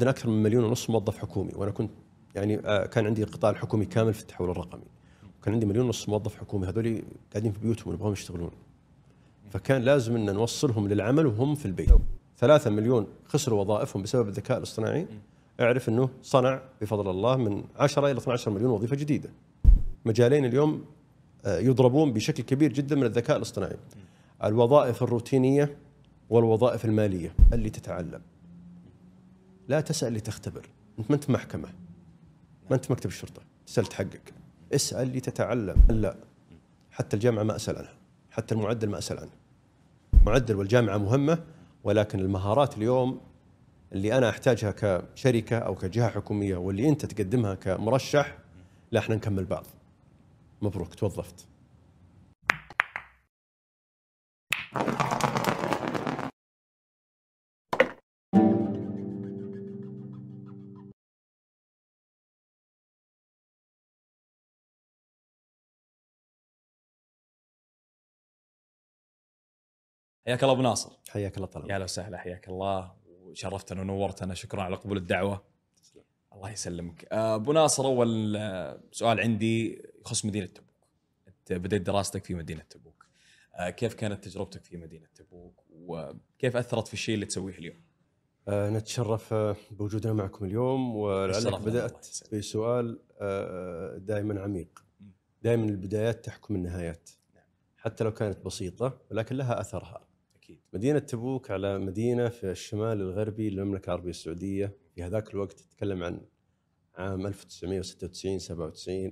عندنا أكثر من مليون ونص موظف حكومي وأنا كنت يعني آه، كان عندي القطاع الحكومي كامل في التحول الرقمي. وكان عندي مليون ونص موظف حكومي هذول قاعدين في بيوتهم ونبغاهم يشتغلون. فكان لازم إن نوصلهم للعمل وهم في البيت. ثلاثة مليون خسروا وظائفهم بسبب الذكاء الاصطناعي. اعرف إنه صنع بفضل الله من 10 إلى 12 مليون وظيفة جديدة. مجالين اليوم آه، يضربون بشكل كبير جدا من الذكاء الاصطناعي. الوظائف الروتينية والوظائف المالية اللي تتعلم. لا تسأل لتختبر. أنت ما أنت محكمة. ما أنت مكتب الشرطة. تسال تحقق اسأل لتتعلم. لا. حتى الجامعة ما أسأل عنها. حتى المعدل ما أسأل عنه. معدل والجامعة مهمة ولكن المهارات اليوم اللي أنا أحتاجها كشركة أو كجهة حكومية واللي أنت تقدمها كمرشح لا إحنا نكمل بعض. مبروك. توظفت. حياك الله أبو ناصر. حياك الله طلال يا أهلا وسهلا حياك الله. وشرفتنا ونورتنا شكرا على قبول الدعوة. الله يسلمك. آه، أبو ناصر أول آه، سؤال عندي يخص مدينة تبوك. أنت بديت دراستك في مدينة تبوك. آه، كيف كانت تجربتك في مدينة تبوك؟ وكيف أثرت في الشيء اللي تسويه اليوم؟ نتشرف بوجودنا معكم اليوم ولعلك بدأت. بسؤال دائما عميق. دائما البدايات تحكم النهايات. نعم. حتى لو كانت بسيطة ولكن لها أثرها. أكيد. مدينة تبوك على مدينة في الشمال الغربي للمملكة العربية السعودية في هذاك الوقت تتكلم عن عام 1996 97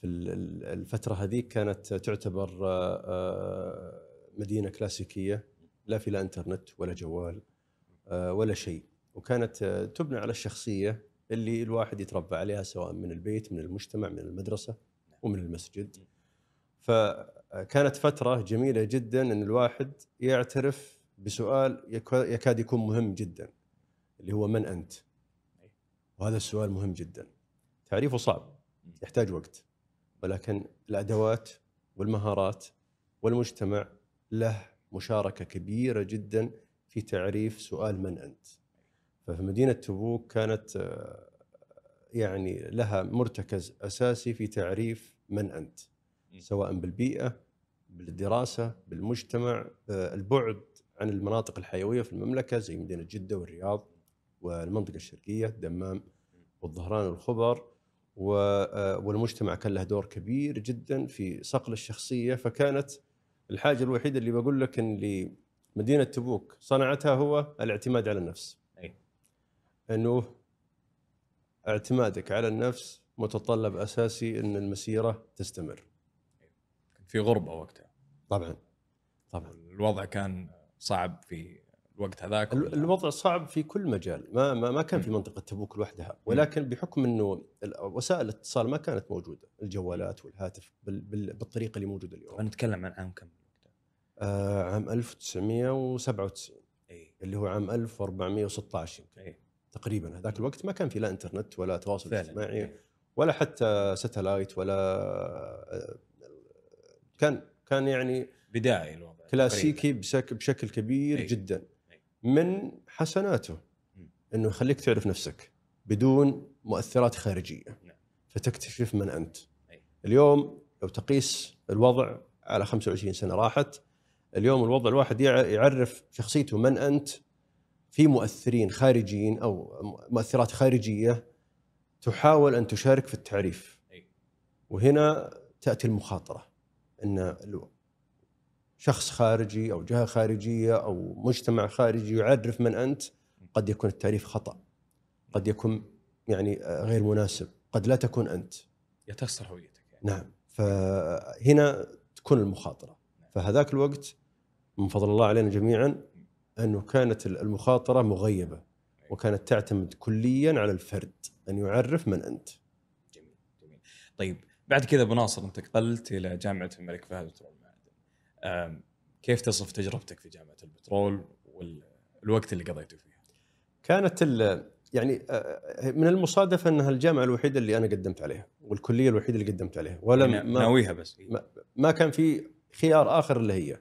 في ال- ال- الفترة هذيك كانت تعتبر آه، آه، مدينة كلاسيكية لا في لا إنترنت ولا جوال آه، ولا شيء. وكانت تبنى على الشخصية اللي الواحد يتربى عليها سواء من البيت من المجتمع من المدرسة ومن المسجد. فكانت فترة جميلة جدا أن الواحد يعترف بسؤال يك- يكاد يكون مهم جدا اللي هو من أنت؟ وهذا السؤال مهم جدا. تعريفه صعب يحتاج وقت ولكن الأدوات والمهارات والمجتمع له مشاركة كبيرة جدا في تعريف سؤال من أنت. ففي مدينة تبوك كانت آه، يعني لها مرتكز أساسي في تعريف من أنت سواء بالبيئة بالدراسة بالمجتمع آه، البعد عن المناطق الحيوية في المملكة زي مدينة جدة والرياض والمنطقة الشرقية دمام والظهران والخبر آه، والمجتمع كان له دور كبير جدا في صقل الشخصية. فكانت الحاجة الوحيدة اللي بقول لك إن اللي مدينة تبوك صنعتها هو الاعتماد على النفس. أي. إنه اعتمادك على النفس متطلب أساسي إن المسيرة تستمر. في غربة وقتها. طبعا طبعا. الوضع كان صعب في الوقت هذاك؟ الوضع صعب في كل مجال. ما ما, ما كان في منطقة تبوك لوحدها. ولكن بحكم إنه وسائل الاتصال ما كانت موجودة. الجوالات والهاتف بال بال بالطريقة اللي موجودة اليوم. نتكلم عن عام كم؟ آه عام 1997 اي اللي هو عام 1416 يمكن اي تقريبا. هذاك الوقت ما كان في لا إنترنت ولا تواصل فعلا اجتماعي إي. ولا حتى ستلايت ولا آه، كان كان يعني بداية الوضع كلاسيكي بشكل بشكل كبير أي. جدا أي. من حسناته. إنه يخليك تعرف نفسك بدون مؤثرات خارجية نعم. فتكتشف من أنت أي. اليوم لو تقيس الوضع على 25 سنة راحت اليوم الوضع الواحد يع- يعرف شخصيته من أنت في مؤثرين خارجيين أو مؤثرات خارجية تحاول أن تشارك في التعريف. وهنا تأتي المخاطرة إن شخص خارجي أو جهة خارجية أو مجتمع خارجي يعرف من أنت قد يكون التعريف خطأ. قد يكون يعني آه، غير مناسب. قد لا تكون أنت. يا تخسر هويتك يعني. نعم. فهنا تكون المخاطرة. فهذاك الوقت من فضل الله علينا جميعا أنه كانت المخاطرة مغيبة وكانت تعتمد كليا على الفرد أن يعرف من أنت. جميل جميل. طيب بعد كذا ابو ناصر انتقلت إلى جامعة الملك فهد للبترول والمعادن كيف تصف تجربتك في جامعة البترول والوقت اللي قضيته فيها؟ كانت ال- يعني آه، من المصادفه أنها الجامعة الوحيدة اللي أنا قدمت عليها والكلية الوحيدة اللي قدمت عليها. ولم يعني ما, ناويها بس ما- ما كان في خيار آخر الا هي.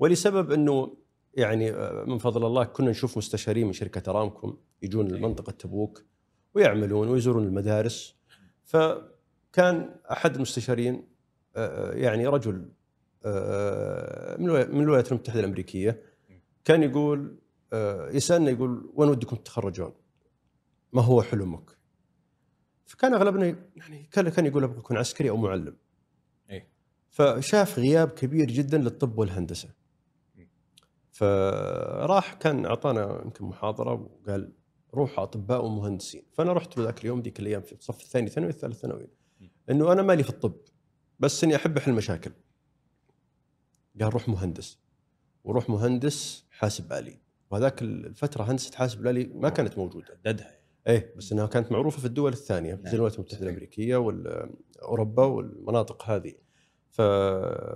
ولسبب أنه يعني آه، من فضل الله كنا نشوف مستشارين من شركة أرامكو يجون لمنطقة تبوك ويعملون ويزورون المدارس. فكان أحد المستشارين آه، يعني رجل آه، من الولا- من الولايات المتحدة الأمريكية كان يقول آه، يسألنا يقول وين ودكم تتخرجون؟ ما هو حلمك؟ فكان أغلبنا يعني كان كان يقول أبغى اكون عسكري أو معلم. إيه. فشاف غياب كبير جدا للطب والهندسة. فراح كان أعطانا يمكن محاضرة وقال روحوا أطباء ومهندسين، فأنا رحت ذاك اليوم ذيك الأيام في الصف الثاني ثانوي والثالث ثانوي. إنه أنا مالي في الطب بس إني أحب أحل مشاكل. قال روح مهندس وروح مهندس حاسب آلي وهذاك الفترة هندسة حاسب آلي ما كانت موجودة حددها إيه بس إنها كانت معروفة في الدول الثانية نعم. زي الولايات المتحدة صحيح. الأمريكية واوروبا والمناطق هذه ف...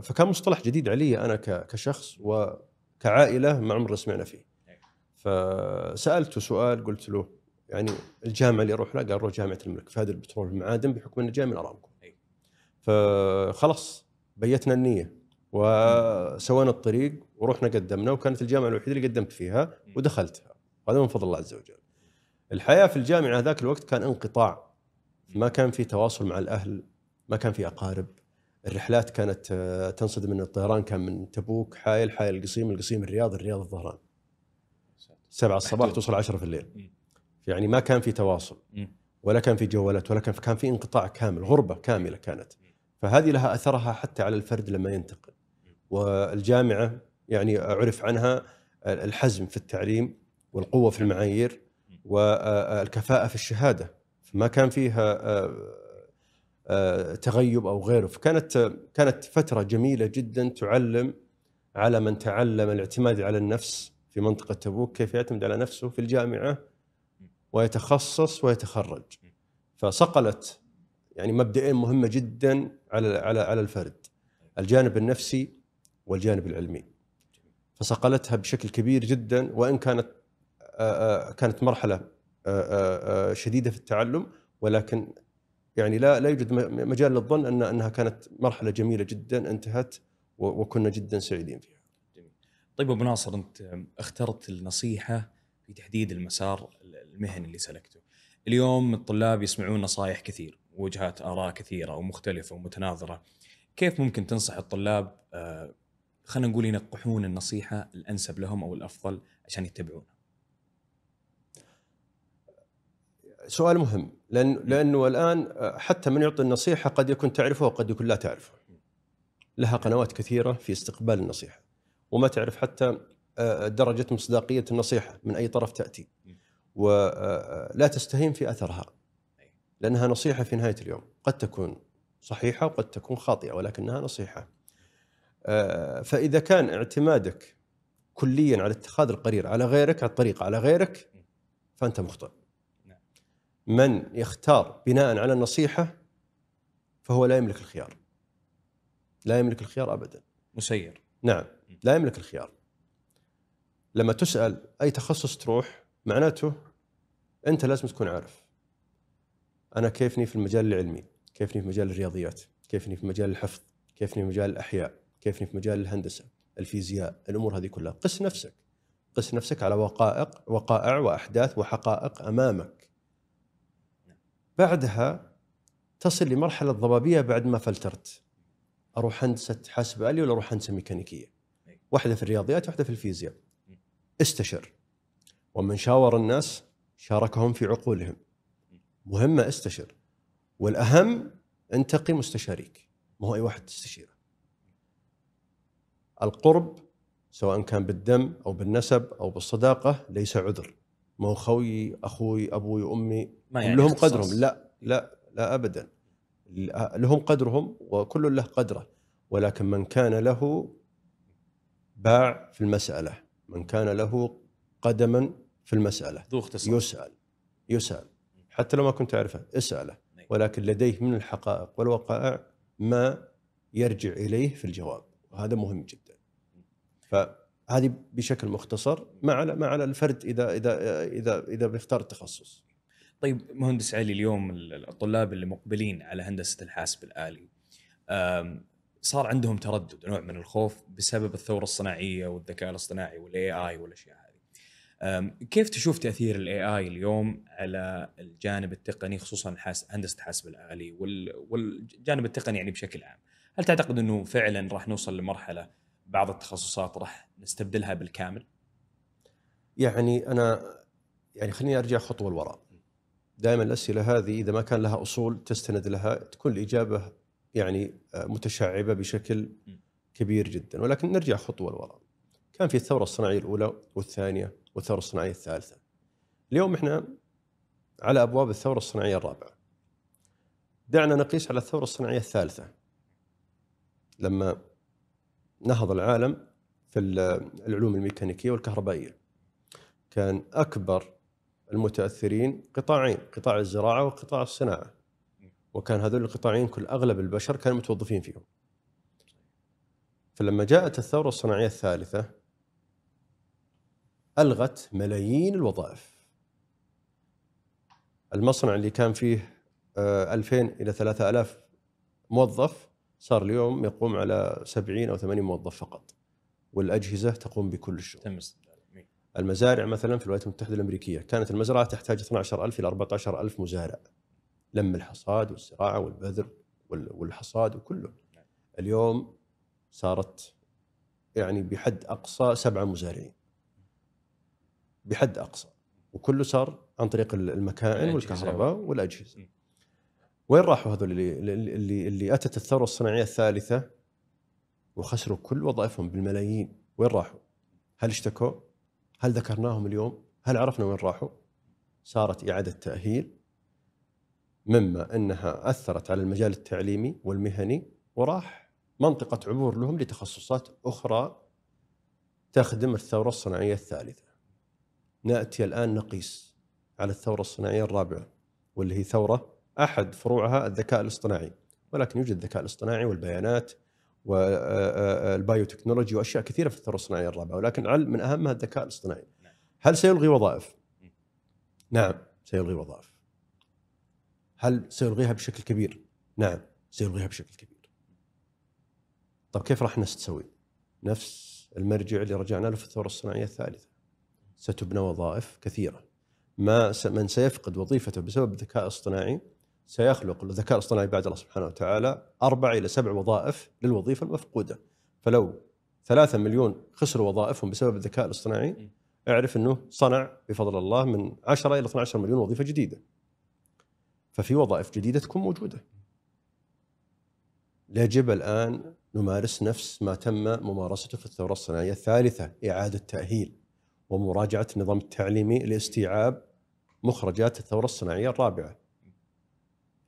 فكان مصطلح جديد علي أنا ك... كشخص وكعائلة ما عمرنا سمعنا فيه أي. فسألته سؤال قلت له يعني الجامعة اللي أروح لها قال روح جامعة الملك هذا البترول والمعادن بحكم انه جاي من أرامكو. فخلاص بيتنا النية وسوينا الطريق ورحنا قدمنا وكانت الجامعة الوحيدة اللي قدمت فيها ودخلتها. هذا من فضل الله عز وجل. الحياة في الجامعة ذاك الوقت كان انقطاع. ما كان في تواصل مع الأهل ما كان في أقارب. الرحلات كانت آه، تنصدم من الطيران كان من تبوك حايل حايل القصيم القصيم الرياض الرياض الظهران. 7 الصباح. توصل 10 في الليل. يعني ما كان في تواصل. ولا كان في جوالات ولا كان كان في انقطاع كامل غربة كاملة كانت. فهذه لها أثرها حتى على الفرد لما ينتقل. والجامعة يعني عرف عنها الحزم في التعليم والقوة في المعايير والكفاءة في الشهادة. فما كان فيها آه، آه، تغيب أو غيره. فكانت كانت فترة جميلة جدا تعلم على من تعلم الاعتماد على النفس في منطقة تبوك كيف يعتمد على نفسه في الجامعة ويتخصص ويتخرج. فصقلت يعني مبدئين مهمة جدا على على على الفرد الجانب النفسي والجانب العلمي. فصقلتها بشكل كبير جدا وإن كانت كانت مرحلة شديدة في التعلم ولكن يعني لا لا يوجد مجال للظن أن أنها كانت مرحلة جميلة جدا انتهت وكنا جدا سعيدين فيها. طيب أبو ناصر أنت اخترت النصيحة في تحديد المسار المهني اللي سلكته. اليوم الطلاب يسمعون نصائح كثير، وجهات آراء كثيرة ومختلفة ومتناظرة. كيف ممكن تنصح الطلاب آه، خلينا نقول ينقحون النصيحة الأنسب لهم أو الأفضل عشان يتبعونها؟ سؤال مهم لأن لأنه الآن حتى من يعطي النصيحة قد يكون تعرفه وقد يكون لا تعرفه. لها قنوات كثيرة في استقبال النصيحة وما تعرف حتى آه، درجة مصداقية النصيحة من أي طرف تأتي. ولا تستهين في أثرها. لأنها نصيحة في نهاية اليوم، قد تكون صحيحة وقد تكون خاطئة ولكنها نصيحة. آه، فإذا كان اعتمادك كليا على اتخاذ القرار على غيرك على الطريقة على غيرك فأنت مخطئ. من يختار بناء على النصيحة فهو لا يملك الخيار. لا يملك الخيار ابدا. مسير. نعم لا يملك الخيار. لما تسأل أي تخصص تروح معناته أنت لازم تكون عارف. أنا كيفني في المجال العلمي، كيفني في مجال الرياضيات، كيفني في مجال الحفظ، كيفني في مجال الأحياء، كيفني في مجال الهندسة، الفيزياء، الأمور هذه كلها، قس نفسك. قس نفسك على وقائع وقائع وأحداث وحقائق أمامك. بعدها تصل لمرحلة ضبابية بعد ما فلترت. أروح هندسة حاسب آلي ولا أروح هندسة ميكانيكية؟ واحدة في الرياضيات واحدة في الفيزياء. استشر. ومن شاور الناس شاركهم في عقولهم. مهمه استشر. والأهم انتقي مستشاريك، ما هو أي واحد تستشيره. القرب سواء كان بالدم أو بالنسب أو بالصداقة ليس عذر. ما هو خوي أخوي أبوي أمي ما يعني لهم اختصاص. قدرهم لا لا لا ابدا لهم قدرهم وكل له قدره ولكن من كان له باع في المسألة من كان له قدما في المسألة. ذو. يسأل يسأل. حتى لو ما كنت تعرفه اسأله. ولكن لديه من الحقائق والوقائع ما يرجع إليه في الجواب. وهذا مهم جدا. فهذه بشكل مختصر ما على ما على الفرد اذا اذا اذا إذا بيختار التخصص. طيب مهندس علي اليوم الطلاب اللي مقبلين على هندسة الحاسب الآلي أم، صار عندهم تردد نوع من الخوف بسبب الثورة الصناعية والذكاء الاصطناعي وال AI والأشياء هذه. كيف تشوف تأثير ال AI اليوم على الجانب التقني خصوصا هندسة الحاسب الآلي وال- والجانب التقني يعني بشكل عام؟ هل تعتقد إنه فعلا راح نوصل لمرحلة بعض التخصصات راح نستبدلها بالكامل؟ يعني أنا يعني خليني أرجع خطوة لوراء. دائما الأسئلة هذه إذا ما كان لها أصول تستند لها تكون الإجابة يعني آه، متشعبة بشكل كبير جدا ولكن نرجع خطوة لوراء. كان في الثورة الصناعية الأولى والثانية والثورة الصناعية الثالثة. اليوم إحنا على أبواب الثورة الصناعية الرابعة. دعنا نقيس على الثورة الصناعية الثالثة. لما نهض العالم في العلوم الميكانيكية والكهربائية. كان أكبر المتأثرين قطاعين، قطاع الزراعة وقطاع الصناعة. وكان هذول القطاعين كل أغلب البشر كانوا متوظفين فيهم. فلما جاءت الثورة الصناعية الثالثة ألغت ملايين الوظائف. المصنع اللي كان فيه آه، 2000 إلى 3000 موظف صار اليوم يقوم على 70 أو 80 موظف فقط. والأجهزة تقوم بكل الشغل. تم. المزارع مثلا في الولايات المتحدة الأمريكية كانت المزرعة تحتاج 12000 إلى 14000 مزارع لم الحصاد والزراعه والبذر وال- والحصاد وكله اليوم صارت يعني بحد أقصى سبعة مزارعين بحد أقصى وكله صار عن طريق ال- المكائن. والكهرباء والأجهزة. وين راحوا هذول اللي اللي, اللي أتت الثورة الصناعية الثالثة وخسروا كل وظائفهم بالملايين وين راحوا؟ هل اشتكوا؟ هل ذكرناهم اليوم؟ هل عرفنا وين راحوا؟ صارت إعادة تأهيل مما انها اثرت على المجال التعليمي والمهني وراح منطقة عبور لهم لتخصصات أخرى تخدم الثورة الصناعية الثالثة. نأتي الآن نقيس على الثورة الصناعية الرابعة واللي هي ثورة أحد فروعها الذكاء الاصطناعي ولكن يوجد الذكاء الاصطناعي والبيانات وال biotechnology وأشياء كثيرة في الثورة الصناعية الرابعة ولكن من أهمها الذكاء الاصطناعي. هل سيلغي وظائف؟ نعم سيلغي وظائف. هل سيلغيها بشكل كبير؟ نعم سيلغيها بشكل كبير. طب كيف راح نستوي؟ نفس المرجع اللي رجعنا له في الثورة الصناعية الثالثة. ستبنى وظائف كثيرة. ما س- من سيفقد وظيفته بسبب الذكاء الاصطناعي سيخلق الذكاء الاصطناعي بعد الله سبحانه وتعالى أربع إلى سبع وظائف للوظيفة المفقودة. فلو ثلاثة مليون خسروا وظائفهم بسبب الذكاء الاصطناعي اعرف إنه صنع بفضل الله من 10 إلى 12 مليون وظيفة جديدة. ففي وظائف جديدة تكون موجودة. يجب الآن نمارس نفس ما تم ممارسته في الثورة الصناعية الثالثة، إعادة تأهيل ومراجعة النظام التعليمي لاستيعاب مخرجات الثورة الصناعية الرابعة.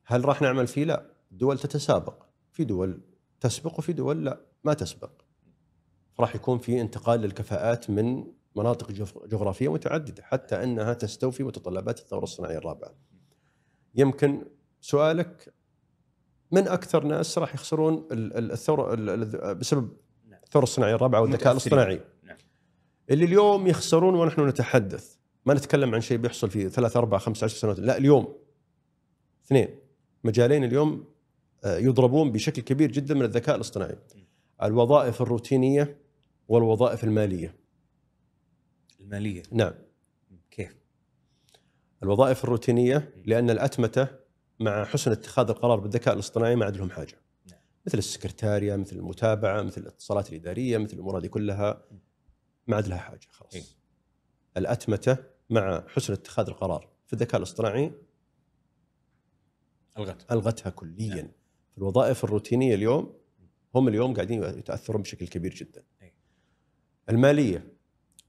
هل راح نعمل فيه؟ لا، الدول تتسابق، في دول تسبق وفي دول لا ما تسبق. راح يكون في انتقال للكفاءات من مناطق جغ- جغرافية متعددة حتى أنها تستوفي متطلبات الثورة الصناعية الرابعة. يمكن سؤالك من أكثر ناس راح يخسرون ال- ال- الثوره ال- ال- بسبب نعم. الثوره الصناعيه الرابعه والذكاء. الاصطناعي. نعم. اللي اليوم يخسرون ونحن نتحدث ما نتكلم عن شيء بيحصل في ثلاث أربع خمس عشر سنوات لا اليوم اثنين مجالين اليوم آه، يضربون بشكل كبير جدا من الذكاء الاصطناعي الوظائف الروتينية والوظائف المالية المالية نعم؟ الوظائف الروتينية لأن الأتمتة مع حسن اتخاذ القرار بالذكاء الاصطناعي ما عاد لهم حاجة نعم. مثل السكرتارية مثل المتابعة مثل الاتصالات الإدارية مثل الأمور هذه كلها ما عاد لها حاجة إيه. خلاص الأتمتة مع حسن اتخاذ القرار في الذكاء الاصطناعي الغت ألغتها كليا نعم. الوظائف الروتينية اليوم هم اليوم قاعدين يتأثرون بشكل كبير جدا أي. المالية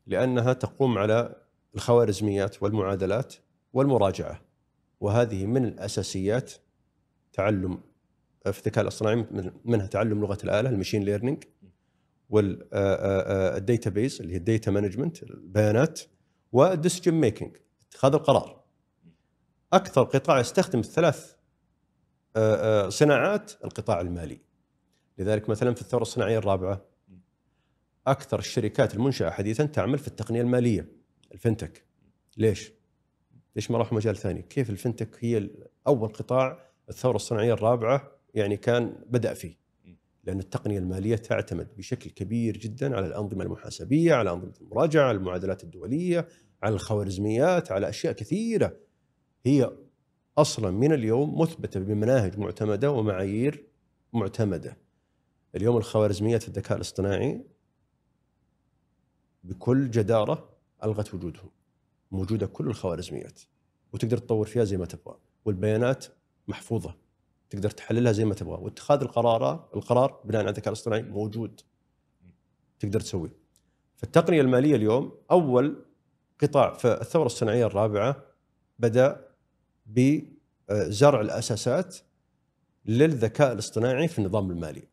لأنها تقوم على الخوارزميات والمعادلات والمراجعة. وهذه من الأساسيات تعلم في الذكاء الإصطناعي من- منها تعلم لغة الآلة ال machine learning وال database اللي هي ال data management البيانات وال decision making اتخاذ القرار. أكثر قطاع يستخدم الثلاث صناعات القطاع المالي. لذلك مثلا في الثورة الصناعية الرابعة أكثر الشركات المنشأة حديثا تعمل في التقنية المالية الفنتك ليش؟ ليش ما راحوا مجال ثاني؟ كيف الفنتك هي أول قطاع الثورة الصناعية الرابعة يعني كان بدأ فيه. لأن التقنية المالية تعتمد بشكل كبير جدا على الأنظمة المحاسبية على أنظمة المراجعة على المعادلات الدولية على الخوارزميات على أشياء كثيرة. هي أصلا من اليوم مثبتة بمناهج معتمدة ومعايير معتمدة. اليوم الخوارزميات في الذكاء الاصطناعي بكل جدارة ألغت وجودهم. موجودة كل الخوارزميات وتقدر تطور فيها زي ما تبغى والبيانات محفوظة تقدر تحللها زي ما تبغى واتخاذ القرار القرار بناء على الذكاء الاصطناعي موجود تقدر تسويه. فالتقنية المالية اليوم أول قطاع في الثورة الصناعية الرابعة بدأ بزرع الأساسات للذكاء الاصطناعي في النظام المالي.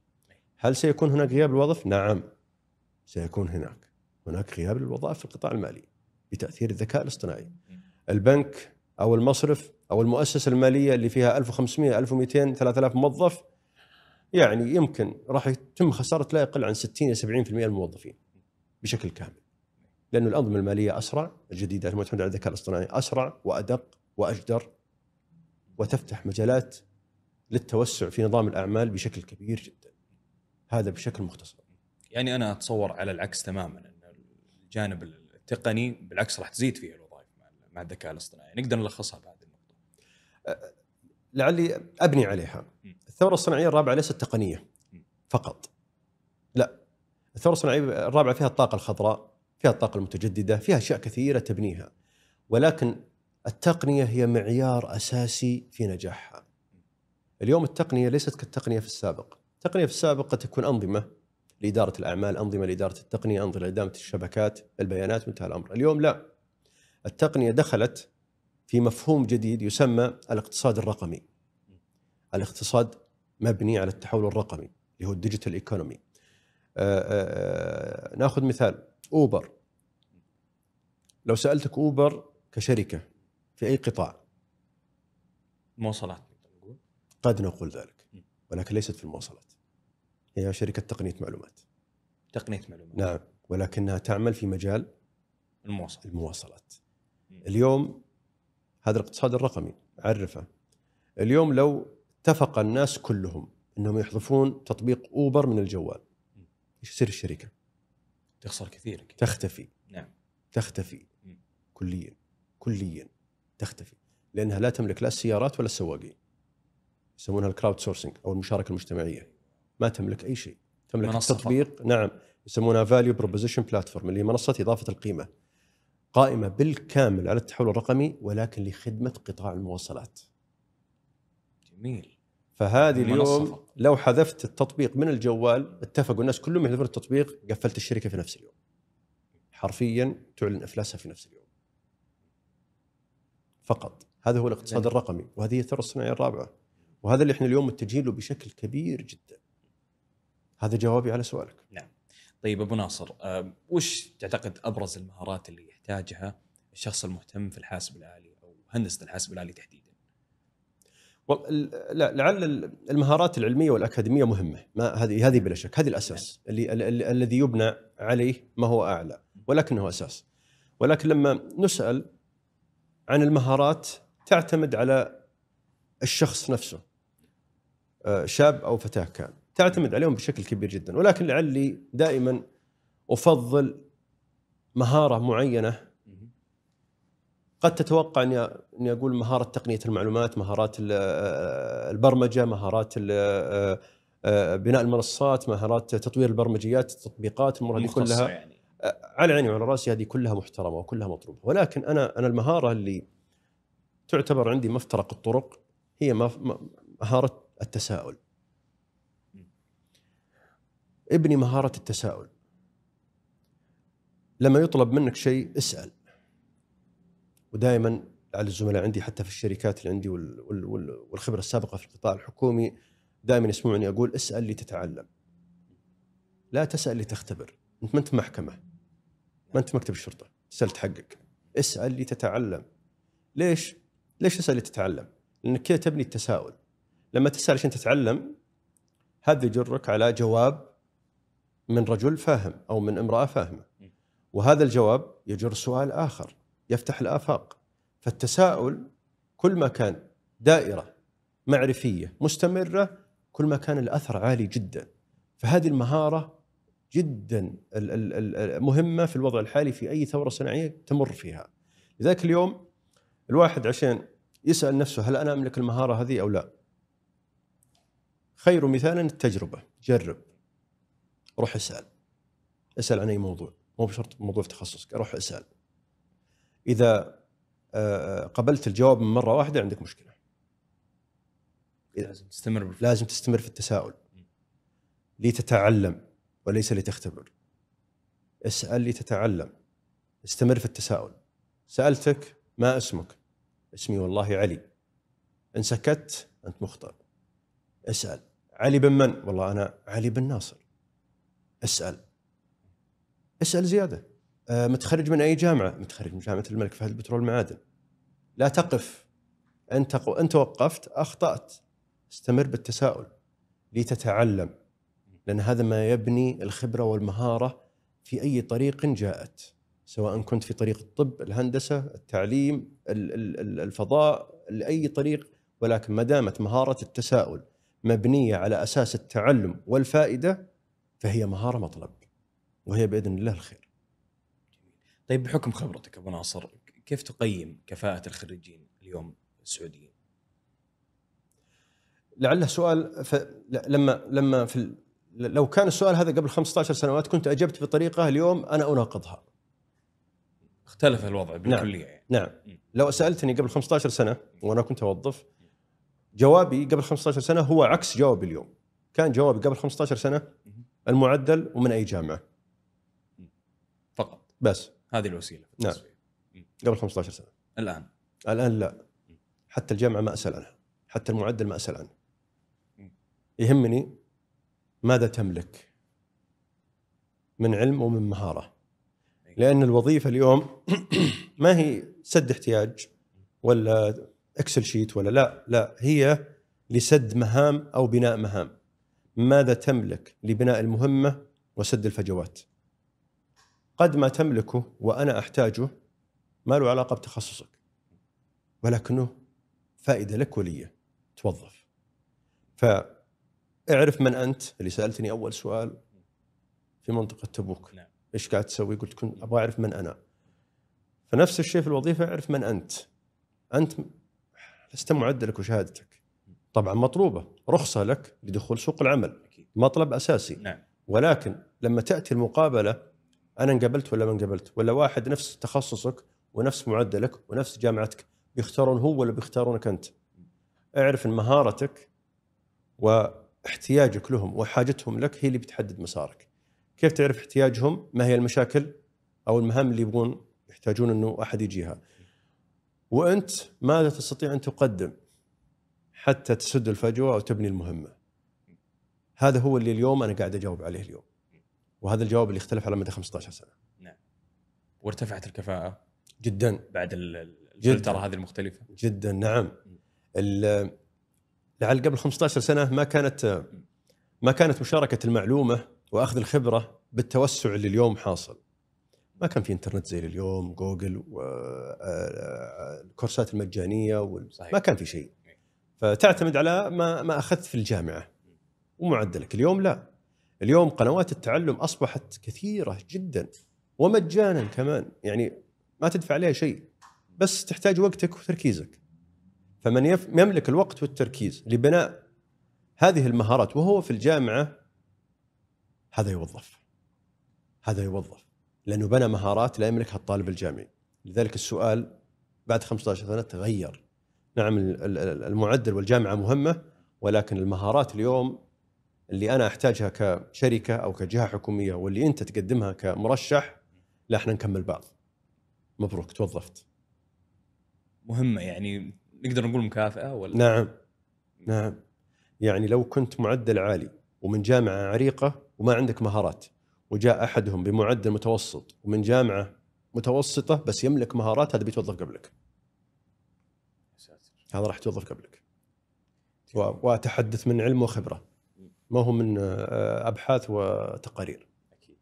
هل سيكون هناك غياب للوظف؟ نعم سيكون هناك. هناك غياب للوظائف في القطاع المالي. بتأثير الذكاء الاصطناعي. البنك أو المصرف أو المؤسسة المالية اللي فيها 1500 1200 3000 موظف يعني يمكن راح يتم خسارة لا يقل عن 60 إلى 70% من الموظفين بشكل كامل. لأن الأنظمة المالية أسرع الجديدة المعتمدة على الذكاء الاصطناعي أسرع وأدق وأجدر وتفتح مجالات للتوسع في نظام الأعمال بشكل كبير جدا. هذا بشكل مختصر. يعني أنا أتصور على العكس تماما إن الجانب التقني بالعكس راح تزيد فيه الوظائف مع الذكاء الاصطناعي. نقدر نلخصها بعد النقطة. لعلي أبني عليها. الثورة الصناعية الرابعة ليست تقنية. فقط. لا. الثورة الصناعية الرابعة فيها الطاقة الخضراء فيها الطاقة المتجددة فيها أشياء كثيرة تبنيها. ولكن التقنية هي معيار أساسي في نجاحها. اليوم التقنية ليست كالتقنية في السابق. التقنية في السابق قد تكون أنظمة لإدارة الأعمال أنظمة لإدارة التقنية أنظمة لاداره الشبكات البيانات وانتهى الأمر. اليوم لا. التقنية دخلت في مفهوم جديد يسمى الاقتصاد الرقمي. الاقتصاد مبني على التحول الرقمي اللي هو ال digital economy ناخذ مثال. اوبر لو سألتك اوبر كشركة في أي قطاع؟ مواصلات. قد نقول ذلك ولكن ليست في المواصلات. هي شركة تقنية معلومات. تقنية معلومات. نعم ولكنها تعمل في مجال المواصلات. المواصلات اليوم هذا الاقتصاد الرقمي عرفه. اليوم لو اتفق الناس كلهم إنهم يحذفون تطبيق أوبر من الجوال إيش يصير الشركة؟ تخسر كثير. تختفي. نعم. تختفي. مم. كليا. كليا. تختفي. لأنها لا تملك لا السيارات ولا السواقين. يسمونها الكراود سورسنج أو المشاركة المجتمعية. ما تملك أي شيء. تملك منصة التطبيق نعم يسمونها value proposition platform اللي هي منصة إضافة القيمة قائمة بالكامل على التحول الرقمي ولكن لخدمة قطاع المواصلات. جميل. فهذه منصة اليوم فقط. لو حذفت التطبيق من الجوال اتفقوا الناس كلهم يحذفون التطبيق قفلت الشركة في نفس اليوم. حرفيا تعلن أفلاسها في نفس اليوم. فقط. هذا هو الاقتصاد. الرقمي وهذه هي الثورة الصناعية الرابعة. وهذا اللي إحنا اليوم متجهين له بشكل كبير جدا. هذا جوابي على سؤالك. طيب أبو ناصر آه، وش تعتقد أبرز المهارات اللي يحتاجها الشخص المهتم في الحاسب الآلي أو هندسه الحاسب الآلي تحديدا؟ لعل ال- المهارات العلمية والأكاديمية مهمة. ما هذه هذه بلا شك. هذه الأساس. اللي ال- ال- الذي يبنى عليه ما هو أعلى. ولكنه أساس. ولكن لما نسأل عن المهارات تعتمد على الشخص نفسه. آه، شاب أو فتاة كان. تعتمد عليهم بشكل كبير جدا. ولكن لعلي دائما أفضل مهارة معينة قد تتوقع إني إني أقول مهارة تقنية المعلومات، مهارات آه، البرمجة، مهارات آه، آه، بناء المنصات، مهارات تطوير البرمجيات، التطبيقات، الأمور هذه كلها يعني. على عيني وعلى رأسي هذه كلها محترمة وكلها مطلوبة، ولكن أنا أنا المهارة اللي تعتبر عندي مفترق الطرق هي مهارة التساؤل. ابني مهارة التساؤل. لما يطلب منك شيء اسأل. ودائما على الزملاء عندي حتى في الشركات اللي عندي وال- وال- وال- والخبرة السابقة في القطاع الحكومي دائما يسمعوني أقول اسأل لتتعلم. لا تسأل لتختبر، أنت ما أنت في محكمة. ما في مكتب الشرطة، تسال تحقق. اسأل لتتعلم. ليش؟ ليش تسأل لتتعلم؟ لأنك كذا تبني التساؤل. لما تسأل عشان تتعلم هذا يجرك على جواب من رجل فاهم أو من امرأة فاهمة. وهذا الجواب يجر سؤال آخر يفتح الآفاق. فالتساؤل كل ما كان دائرة معرفية مستمرة كل ما كان الأثر عالي جدا. فهذه المهارة جدا مهمة في الوضع الحالي في أي ثورة صناعية تمر فيها. لذلك اليوم الواحد عشان يسأل نفسه هل أنا أملك المهارة هذه أو لا؟ خير مثال التجربة، جرب. روح اسأل. اسأل عن أي موضوع، مو بشرط موضوع في تخصصك، روح اسأل. إذا آه، قبلت الجواب من مرة واحدة عندك مشكلة. لازم تستمر. لازم تستمر في التساؤل. لتتعلم وليس لتختبر. اسأل لتتعلم. استمر في التساؤل. سألتك ما اسمك؟ اسمي والله علي. إن سكت أنت مخطئ. اسأل. علي بن من؟ والله أنا علي بن ناصر. اسأل. اسأل زيادة. آه، متخرج من أي جامعة؟ متخرج من جامعة الملك فهد البترول والمعادن لا تقف. أنت أنت وقفت أخطأت. استمر بالتساؤل لتتعلم لأن هذا ما يبني الخبرة والمهارة في أي طريق جاءت سواء كنت في طريق الطب الهندسة التعليم ال- ال- ال- الفضاء لأي طريق. ولكن ما دامت مهارة التساؤل مبنية على أساس التعلم والفائدة فهي مهارة مطلب وهي بإذن الله الخير. طيب بحكم خبرتك أبو ناصر كيف تقيم كفاءة الخريجين اليوم السعوديين؟ لعله سؤال ف... لما لما في ال... لو كان السؤال هذا قبل 15 سنوات كنت أجبت بطريقة اليوم أنا أناقضها. اختلف الوضع بالكلية يعني. نعم. لو سألتني قبل 15 سنة وأنا كنت أوظف جوابي قبل 15 سنة هو عكس جوابي اليوم. كان جوابي قبل 15 سنة المعدل ومن أي جامعة. فقط. بس. هذه الوسيلة نعم. قبل 15 سنة. الآن. الآن لا. حتى الجامعة ما أسأل عنها. حتى المعدل ما أسأل عنه. يهمني ماذا تملك من علم ومن مهارة. لأن الوظيفة اليوم ما هي سد احتياج ولا Excel sheet ولا لا. لا هي لسد مهام أو بناء مهام. ماذا تملك لبناء المهمة وسد الفجوات قد ما تملكه وأنا أحتاجه ما له علاقة بتخصصك ولكنه فائدة لك ولي توظف فاعرف من أنت اللي سألتني أول سؤال في منطقة تبوك نعم. إيش قاعد تسوي؟ قلت كنت أبغى أعرف من أنا. فنفس الشيء في الوظيفة أعرف من أنت. أنت لست معدلك وشهادتك. طبعا مطلوبة. رخصة لك لدخول سوق العمل. مطلب أساسي. نعم. ولكن لما تأتي المقابلة أنا انقبلت ولا ما انقبلت؟ ولا واحد نفس تخصصك ونفس معدلك ونفس جامعتك بيختارون هو ولا بيختارونك أنت؟ اعرف إن مهارتك واحتياجك لهم وحاجتهم لك هي اللي بتحدد مسارك. كيف تعرف احتياجهم؟ ما هي المشاكل أو المهام اللي يبغون يحتاجون إنه أحد يجيها؟ وأنت ماذا تستطيع أن تقدم؟ حتى تسد الفجوة أو تبني المهمة. هذا هو اللي اليوم أنا قاعد أجاوب عليه اليوم. وهذا الجواب اللي اختلف على مدى 15 سنة. وارتفعت الكفاءة جدا. بعد. الفلترة هذه المختلفة. جدا نعم. لعل قبل 15 سنة ما كانت ما كانت مشاركة المعلومة وأخذ الخبرة بالتوسع اللي اليوم حاصل. ما كان في إنترنت زي اليوم جوجل والكورسات المجانية وال- صحيح. ما كان في شيء. فتعتمد على ما ما أخذت في الجامعة. ومعدلك اليوم لا. اليوم قنوات التعلم أصبحت كثيرة جدا. ومجانا كمان. يعني ما تدفع عليها شيء. بس تحتاج وقتك وتركيزك. فمن يملك الوقت والتركيز لبناء هذه المهارات وهو في الجامعة هذا يوظف. هذا يوظف. لأنه بنى مهارات لا يملكها الطالب الجامعي. لذلك السؤال بعد 15 سنة تغير. نعم ال- ال- المعدل والجامعة مهمة ولكن المهارات اليوم اللي أنا أحتاجها كشركة أو كجهة حكومية واللي أنت تقدمها كمرشح لا إحنا نكمل بعض. مبروك توظفت. مهمة يعني نقدر نقول مكافأة ولا؟ نعم نعم. يعني لو كنت معدل عالي ومن جامعة عريقة وما عندك مهارات وجاء أحدهم بمعدل متوسط ومن جامعة متوسطة بس يملك مهارات هذا بيتوظف قبلك. هذا راح يتوظف قبلك. وأتحدث من علم وخبرة. ما هو من آه، أبحاث وتقارير. أكيد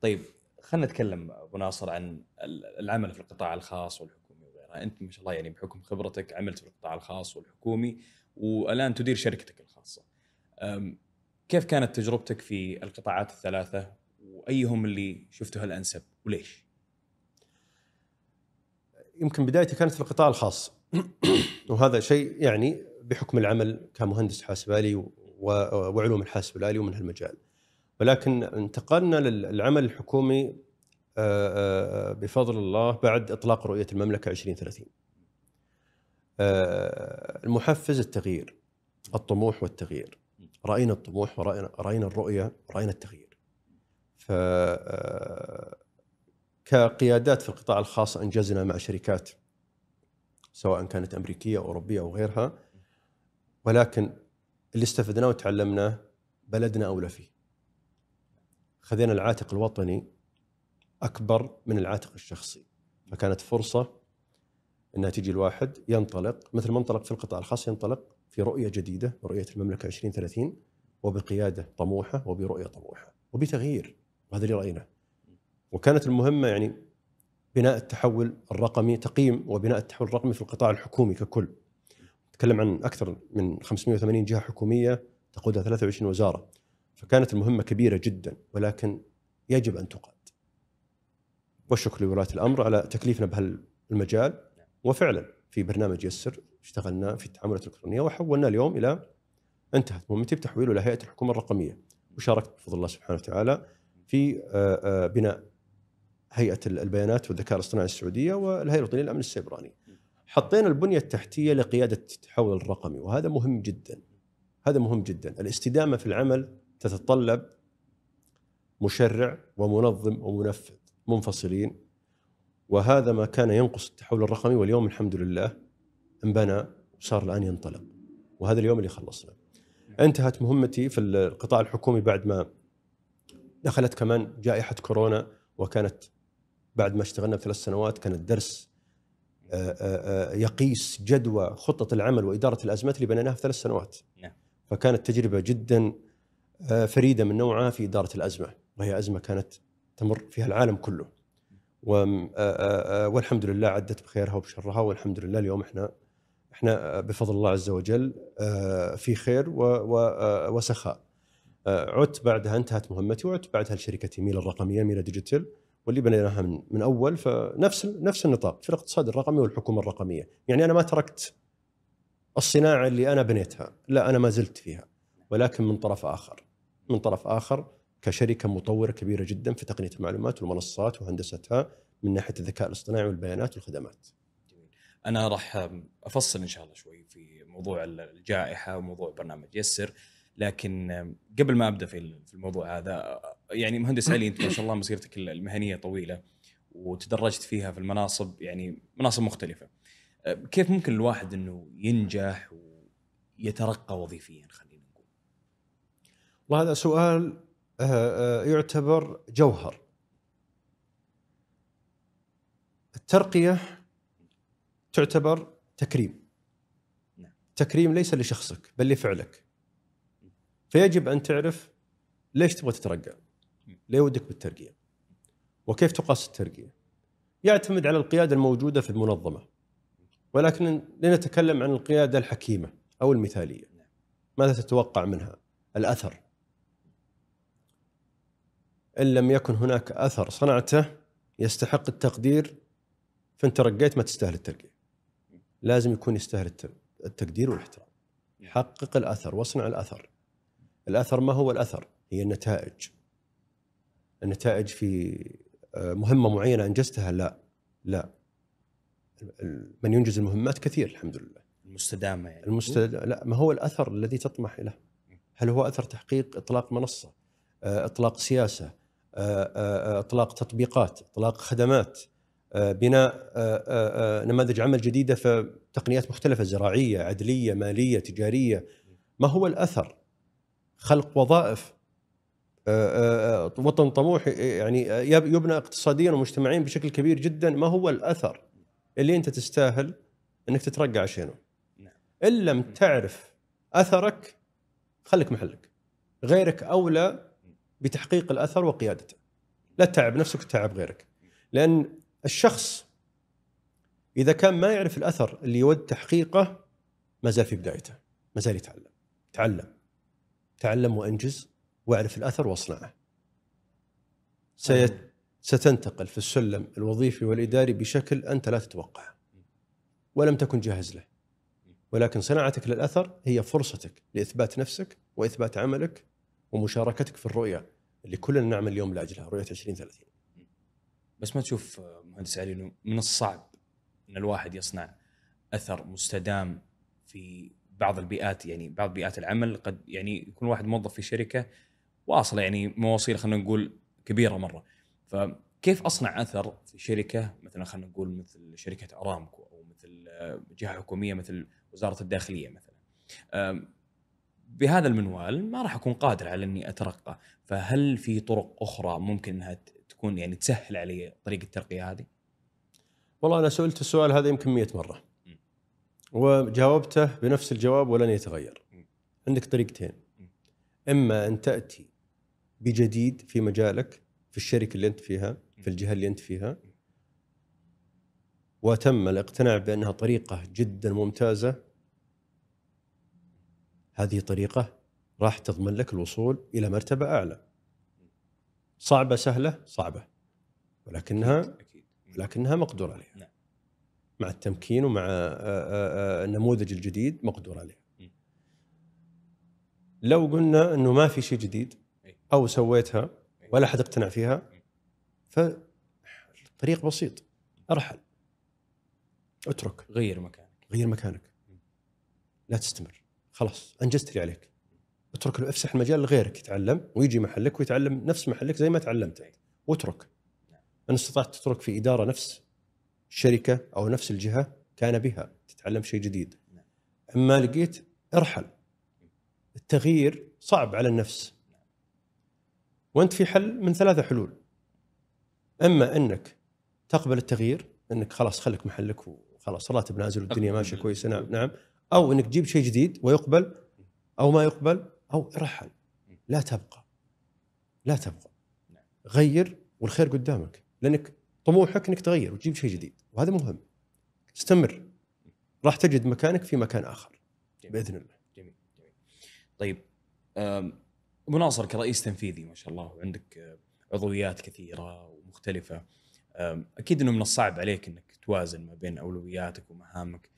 طيب خلينا نتكلم أبو ناصر عن ال- العمل في القطاع الخاص والحكومي وغيرها. أنت ما شاء الله يعني بحكم خبرتك عملت في القطاع الخاص والحكومي والآن تدير شركتك الخاصة. كيف كانت تجربتك في القطاعات الثلاثة؟ وأيهم اللي شفته الأنسب؟ وليش؟ يمكن بدايتي كانت في القطاع الخاص. وهذا شيء يعني بحكم العمل كمهندس حاسب آلي وعلوم الحاسب الآلي ومن هالمجال. ولكن انتقلنا للعمل الحكومي آه، آه، بفضل الله بعد إطلاق رؤية المملكة 2030 آه، المحفز التغيير الطموح والتغيير. رأينا الطموح ورأينا رأينا الرؤية رأينا التغيير. ف كقيادات في القطاع الخاص أنجزنا مع شركات سواء كانت أمريكية أو أوروبية أو غيرها ولكن اللي استفدناه وتعلمناه بلدنا أولى فيه. خذينا العاتق الوطني أكبر من العاتق الشخصي فكانت فرصة إنها تيجي الواحد ينطلق مثل ما انطلق في القطاع الخاص ينطلق في رؤية جديدة رؤية المملكة 2030 وبقيادة طموحة وبرؤية طموحة وبتغيير وهذا اللي رأيناه. وكانت المهمة يعني بناء التحول الرقمي تقييم وبناء التحول الرقمي في القطاع الحكومي ككل. نتكلم عن أكثر من 580 جهة حكومية تقودها 23 وزارة. فكانت المهمة كبيرة جدا ولكن يجب أن تقاد. والشكر لولاة الأمر على تكليفنا بهالمجال وفعلا في برنامج يسر اشتغلنا في التعاملات الإلكترونية وحولنا اليوم إلى انتهت مهمتي بتحويله إلى هيئة الحكومة الرقمية وشاركت بفضل الله سبحانه وتعالى في آه، آه، بناء هيئة البيانات والذكاء الاصطناعي السعودية والهيئة الوطنية للأمن السيبراني. حطينا البنية التحتية لقيادة التحول الرقمي وهذا مهم جدا. هذا مهم جدا، الاستدامة في العمل تتطلب مشرع ومنظم ومنفذ منفصلين وهذا ما كان ينقص التحول الرقمي واليوم الحمد لله انبنى وصار الآن ينطلق وهذا اليوم اللي خلصنا. انتهت مهمتي في القطاع الحكومي بعد ما دخلت كمان جائحة كورونا وكانت بعد ما اشتغلنا بثلاث سنوات كان الدرس آه، آه، آه، يقيس جدوى خطة العمل وإدارة الأزمات اللي بنيناها في ثلاث سنوات. نعم. فكانت تجربة جدا فريدة من نوعها في إدارة الأزمة وهي أزمة كانت تمر فيها العالم كله. والحمد لله عدت بخيرها وبشرها والحمد لله اليوم إحنا إحنا بفضل الله عز وجل في خير وسخاء. عدت بعدها انتهت مهمتي وعدت بعدها لشركه ميلا الرقمية ميلا ديجيتال واللي بنيناها من, من أول فنفس نفس النطاق في الاقتصاد الرقمي والحكومة الرقمية، يعني أنا ما تركت الصناعة اللي أنا بنيتها، لا أنا ما زلت فيها ولكن من طرف آخر. من طرف آخر كشركة مطورة كبيرة جدا في تقنية المعلومات والمنصات وهندستها من ناحية الذكاء الاصطناعي والبيانات والخدمات. أنا راح أفصل إن شاء الله شوي في موضوع الجائحة وموضوع برنامج يسر لكن قبل ما أبدأ في الموضوع هذا يعني مهندس علي أنت ما شاء الله مسيرتك المهنية طويلة وتدرجت فيها في المناصب يعني مناصب مختلفة كيف ممكن الواحد إنه ينجح ويترقى وظيفيا خلينا نقول والله هذا سؤال آه، آه، يعتبر جوهر. الترقية تعتبر تكريم. نعم. تكريم ليس لشخصك بل لفعلك. فيجب أن تعرف ليش تبغى تترقى؟ ليه ودك بالترقية؟ وكيف تقاس الترقية؟ يعتمد على القيادة الموجودة في المنظمة. ولكن لنتكلم عن القيادة الحكيمة أو المثالية. ماذا تتوقع منها؟ الأثر. إن لم يكن هناك أثر صنعته يستحق التقدير فانت رقيت ما تستاهل الترقية. لازم يكون يستاهل الت- التقدير والاحترام. حقق الأثر واصنع الأثر. الأثر ما هو الأثر؟ هي النتائج. النتائج في آه، مهمة معينة أنجزتها لا لا من ينجز المهمات كثير الحمد لله. المستدامة يعني المستد... لا ما هو الأثر الذي تطمح اليه؟ هل هو أثر تحقيق إطلاق منصة؟ آه، إطلاق سياسة، آه، إطلاق تطبيقات، إطلاق خدمات، بناء نماذج عمل جديدة في تقنيات مختلفة زراعية، عدلية، مالية، تجارية. ما هو الأثر؟ خلق وظائف وطن طموح يعني آه، يب- يبنى اقتصاديا ومجتمعيا بشكل كبير جدا، ما هو الأثر اللي أنت تستاهل إنك تترقى عشانه؟ إن لم تعرف أثرك خليك محلك. غيرك أولى بتحقيق الأثر وقيادته. لا تتعب نفسك وتتعب غيرك. لأن الشخص إذا كان ما يعرف الأثر اللي يود تحقيقه ما زال في بدايته. ما زال يتعلم. تعلم. تعلم وأنجز. واعرف الأثر واصنعه. سيت ستنتقل في السلم الوظيفي والإداري بشكل أنت لا تتوقعه. ولم تكن جاهز له. ولكن صناعتك للأثر هي فرصتك لإثبات نفسك وإثبات عملك ومشاركتك في الرؤية اللي كلنا نعمل اليوم لأجلها رؤية 2030. بس ما تشوف مهندس علي إنه من الصعب إن الواحد يصنع أثر مستدام في بعض البيئات يعني بعض بيئات العمل قد يعني يكون واحد موظف في شركة واصلة يعني مواصيل خلينا نقول كبيرة مرة. فكيف أصنع أثر في شركة؟ مثلا خلينا نقول مثل شركة أرامكو أو مثل آه، جهة حكومية مثل وزارة الداخلية مثلا. بهذا المنوال ما راح أكون قادر على إني أترقى. فهل في طرق أخرى ممكن إنها تكون يعني تسهل علي طريق الترقيه هذه؟ والله أنا سئلت السؤال هذا يمكن 100 مرة. وجاوبته بنفس الجواب ولن يتغير. عندك طريقتين. إما أن تأتي بجديد في مجالك في الشركة اللي أنت فيها، في الجهة اللي أنت فيها. وتم الاقتناع بأنها طريقة جدا ممتازة. هذه طريقة راح تضمن لك الوصول إلى مرتبة أعلى. صعبة سهلة؟ صعبة. ولكنها أكيد لكنها مقدور عليها نعم. مع التمكين ومع آه، آه، آه، النموذج الجديد مقدور عليه. لو قلنا إنه ما في شيء جديد. أو سويتها. ولا حد اقتنع فيها فالطريق بسيط. أرحل. أترك. غير مكانك. غير مكانك. لا تستمر. خلاص أنجزت اللي عليك. أترك افسح المجال لغيرك يتعلم ويجي محلك ويتعلم نفس محلك زي ما تعلمت. واترك. إن استطعت تترك في إدارة نفس الشركة أو نفس الجهة كان بها. تتعلم شيء جديد. أما لقيت ارحل. التغيير صعب على النفس. وانت في حل من ثلاثة حلول. إما إنك تقبل التغيير إنك خلاص خليك محلك وخلاص راتب نازل والدنيا ماشية كويسة نعم نعم. أو إنك تجيب شيء جديد ويقبل أو ما يقبل أو ارحل لا تبقى. لا تبقى. نعم. غير والخير قدامك. لأنك طموحك إنك تغير وتجيب شيء جديد. وهذا مهم. استمر. راح تجد مكانك في مكان آخر. بإذن الله. جميل جميل. طيب ابو ناصر كرئيس تنفيذي ما شاء الله وعندك آه، عضويات كثيرة ومختلفة. أكيد إنه من الصعب عليك إنك توازن ما بين أولوياتك ومهامك.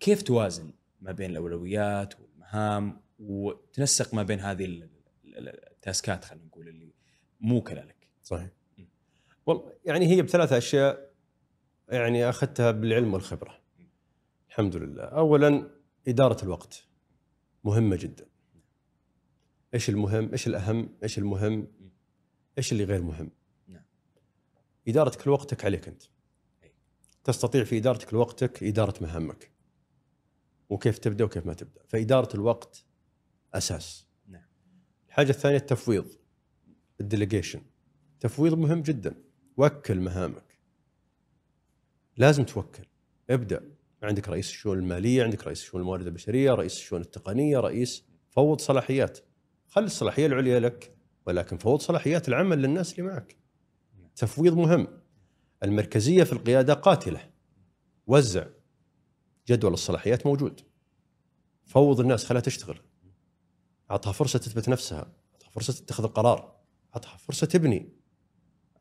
كيف توازن ما بين الأولويات والمهام وتنسق ما بين هذه ال- ال- التاسكات خلينا نقول اللي موكله لك صحيح. والله يعني هي بثلاث أشياء يعني أخذتها بالعلم والخبرة. الحمد لله. اولا إدارة الوقت. مهمة جدا. إيش المهم؟ إيش الأهم؟ إيش المهم؟ إيش اللي غير مهم؟ نعم. ادارتك لوقتك عليك أنت. تستطيع في ادارتك لوقتك إدارة مهامك. وكيف تبدأ وكيف ما تبدأ. فإدارة الوقت أساس. نعم. الحاجة الثانية التفويض. الديليجيشن. تفويض مهم جدا. وكل مهامك. لازم توكل. ابدأ. عندك رئيس الشؤون المالية عندك رئيس الشؤون الموارد البشرية رئيس الشؤون التقنية رئيس فوض صلاحيات. خلي الصلاحية العليا لك ولكن فوض صلاحيات العمل للناس اللي معك. تفويض مهم. المركزية في القيادة قاتلة. وزع. جدول الصلاحيات موجود. فوض الناس خلها تشتغل. أعطها فرصة تثبت نفسها. أعطها فرصة تتخذ القرار. أعطها فرصة تبني.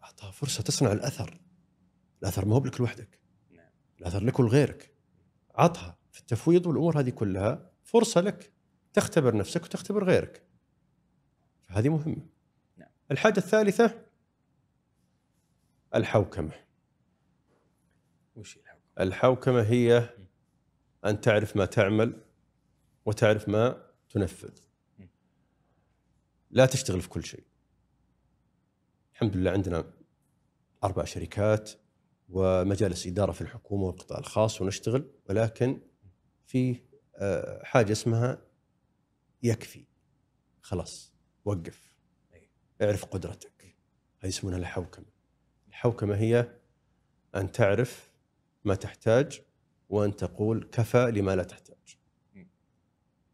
أعطها فرصة تصنع الأثر. الأثر ما هو لك لوحدك. الأثر لك ولغيرك عطها. في التفويض والأمور هذه كلها فرصة لك. تختبر نفسك وتختبر غيرك. فهذه مهمة. نعم. الحاجة الثالثة الحوكمة. وش الحوكمة؟ الحوكمة هي أن تعرف ما تعمل وتعرف ما تنفذ. لا تشتغل في كل شيء. الحمد لله عندنا أربع شركات ومجالس إدارة في الحكومة والقطاع الخاص ونشتغل ولكن في آه، حاجة اسمها يكفي. خلاص. وقف. اعرف قدرتك. هذه يسمونها الحوكمة. الحوكمة هي أن تعرف ما تحتاج وأن تقول كفى لما لا تحتاج.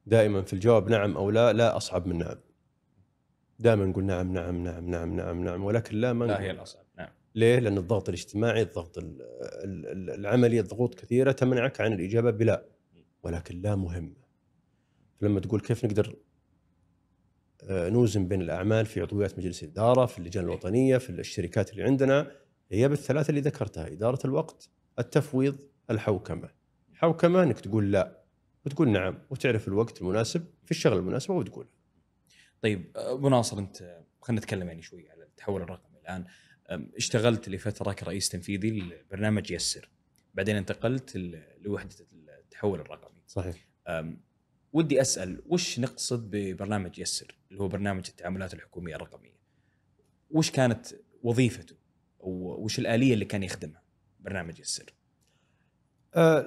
دائما في الجواب نعم أو لا لا أصعب من نعم. دائما نقول نعم نعم نعم نعم نعم نعم ولكن لا ما لا. هي الأصعب. نعم. ليه؟ لأن الضغط الاجتماعي، الضغط ال- ال- ال- العملي، الضغوط كثيرة تمنعك عن الإجابة بلا. ولكن لا مهمه. لما تقول كيف نقدر نوزن بين الأعمال في عضويات مجلس الإدارة في اللجان الوطنية في الشركات اللي عندنا. هي بالثلاثة اللي ذكرتها إدارة الوقت التفويض الحوكمة. حوكمة إنك تقول لا وتقول نعم وتعرف الوقت المناسب في الشغله المناسبه وتقول. طيب أبو ناصر أنت خلينا نتكلم يعني شوي على التحول الرقمي الآن. اشتغلت لفترة كرئيس تنفيذي لبرنامج يسر. بعدين انتقلت لوحدة التحول الرقمي. صحيح. ودي أسأل وش نقصد ببرنامج يسر؟ اللي هو برنامج التعاملات الحكومية الرقمية. وش كانت وظيفته؟ وش الآلية اللي كان يخدمها برنامج يسر آه،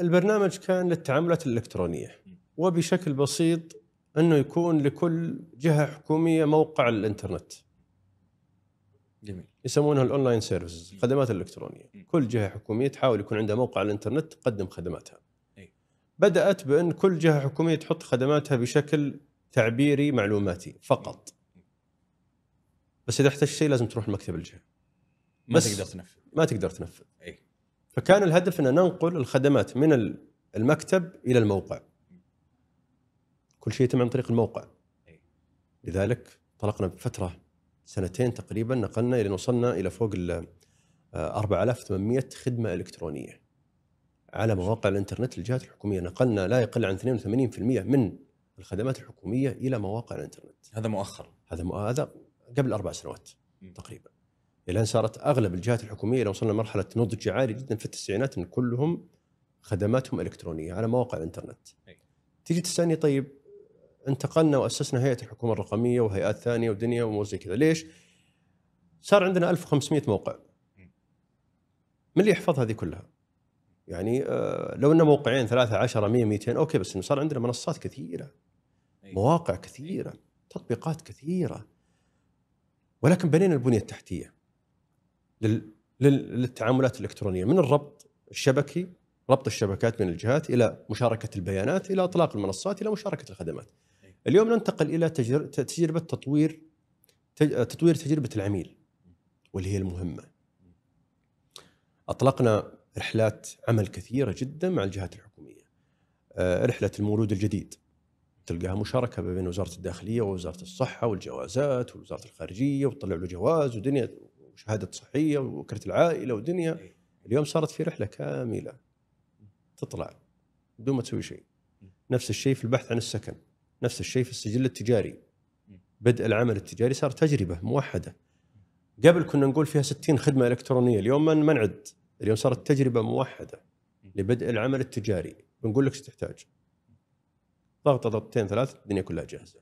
البرنامج كان للتعاملات الإلكترونية. وبشكل بسيط أنه يكون لكل جهة حكومية موقع الإنترنت. جميل. يسمونها ال online services الخدمات الالكترونيه م. كل جهة حكومية تحاول يكون عندها موقع على الإنترنت تقدم خدماتها. أي. بدأت بأن كل جهة حكومية تحط خدماتها بشكل تعبيري معلوماتي فقط. بس إذا احتجت شيء لازم تروح لمكتب الجهة. ما تقدر تنفذ. ما تقدر تنفذ. أي. فكان الهدف أن ننقل الخدمات من ال- المكتب إلى الموقع. كل شيء يتم عن طريق الموقع. أي. لذلك طلقنا بفتره سنتين تقريبا نقلنا إلى وصلنا إلى فوق ال آه، 4800 خدمة إلكترونية على مواقع الإنترنت للجهات الحكومية. نقلنا لا يقل عن 82% من الخدمات الحكومية إلى مواقع الإنترنت هذا مؤخر هذا م- هذا قبل أربع سنوات م. تقريبا إلى أن صارت أغلب الجهات الحكومية لو وصلنا لمرحلة نضج عالي جدا في التسعينات إن كلهم خدماتهم إلكترونية على مواقع الإنترنت. أي. تيجي تسألني طيب انتقلنا وأسسنا هيئة الحكومة الرقمية وهيئات ثانية ودنيا وامور كذا، ليش؟ صار عندنا 1500 موقع. من اللي يحفظ هذه كلها؟ يعني آه، لو ان موقعين ثلاثة 10 100 200 أوكي بس إنه صار عندنا منصات كثيرة. مواقع كثيرة تطبيقات كثيرة ولكن بنينا البنية التحتية لل... لل... للتعاملات الإلكترونية من الربط الشبكي ربط الشبكات بين الجهات إلى مشاركة البيانات إلى أطلاق المنصات إلى مشاركة الخدمات. أي. اليوم ننتقل إلى تجر... تجربة تطوير. تطوير تجربة العميل واللي هي المهمة. أطلقنا رحلات عمل كثيرة جدا مع الجهات الحكومية. آه، رحلة المولود الجديد تلقاها مشاركة ما بين وزارة الداخلية ووزارة الصحة والجوازات ووزاره الخارجية وتطلع له جواز ودنيا وشهادة صحية ووكالة العائلة ودنيا. أي. اليوم صارت في رحلة كاملة تطلع بدون ما تسوي شيء. نفس الشيء في البحث عن السكن نفس الشيء في السجل التجاري. بدء العمل التجاري صار تجربة موحدة. قبل كنا نقول فيها 60 خدمة إلكترونية اليوم ما ما نعد. اليوم صارت تجربة موحدة لبدء العمل التجاري. بنقول لك إيش تحتاج. ضغطه ضغطتين ثلاث الدنيا كلها جاهزة.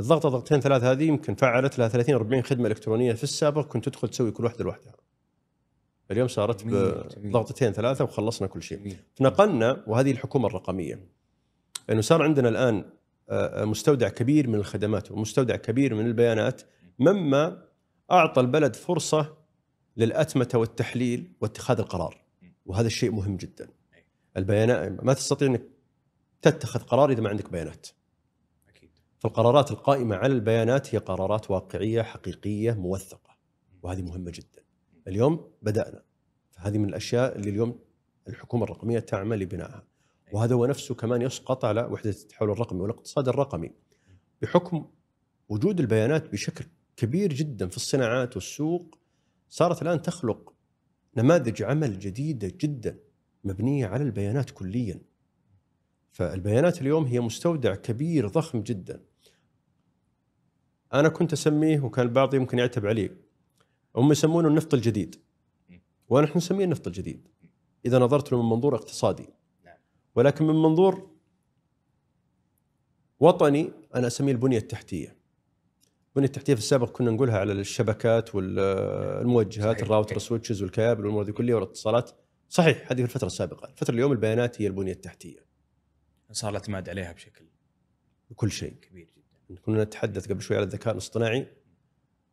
الضغطه ضغطتين ثلاث هذه يمكن فعلت لها 30 40 خدمة إلكترونية في السابق كنت تدخل تسوي كل واحدة لوحدها. اليوم صارت. بضغطتين ثلاثة وخلصنا كل شيء. جميل. نقلنا وهذه الحكومة الرقمية. انه صار عندنا الآن آه، مستودع كبير من الخدمات ومستودع كبير من البيانات مما أعطى البلد فرصة للأتمتة والتحليل واتخاذ القرار. وهذا الشيء مهم جدا. البيانات ما تستطيع إنك تتخذ قرار إذا ما عندك بيانات. أكيد. فالقرارات القائمة على البيانات هي قرارات واقعية حقيقية موثقة وهذه مهمة جدا. اليوم بدأنا فهذه من الأشياء اللي اليوم الحكومة الرقمية تعمل لبنائها. وهذا هو نفسه كمان يسقط على وحدة التحول الرقمي والاقتصاد الرقمي. بحكم وجود البيانات بشكل كبير جدا في الصناعات والسوق صارت الآن تخلق نماذج عمل جديدة جدا مبنية على البيانات كليا. فالبيانات اليوم هي مستودع كبير ضخم جدا. أنا كنت أسميه وكان البعض يمكن يعتب عليه. هم يسمونه النفط الجديد. ونحن نسميه النفط الجديد. إذا نظرت له من منظور اقتصادي. نعم. ولكن من منظور وطني أنا أسميه البنية التحتية. البنية التحتية في السابق كنا نقولها على الشبكات والموجهات. ال router ال switches والكابل والامور دي كلها والاتصالات. صحيح هذه في الفترة السابقة. الفترة اليوم البيانات هي البنية التحتية. صار الاعتماد عليها بشكل بكل شيء. كبير جدا. كنا نتحدث قبل شوي على الذكاء الاصطناعي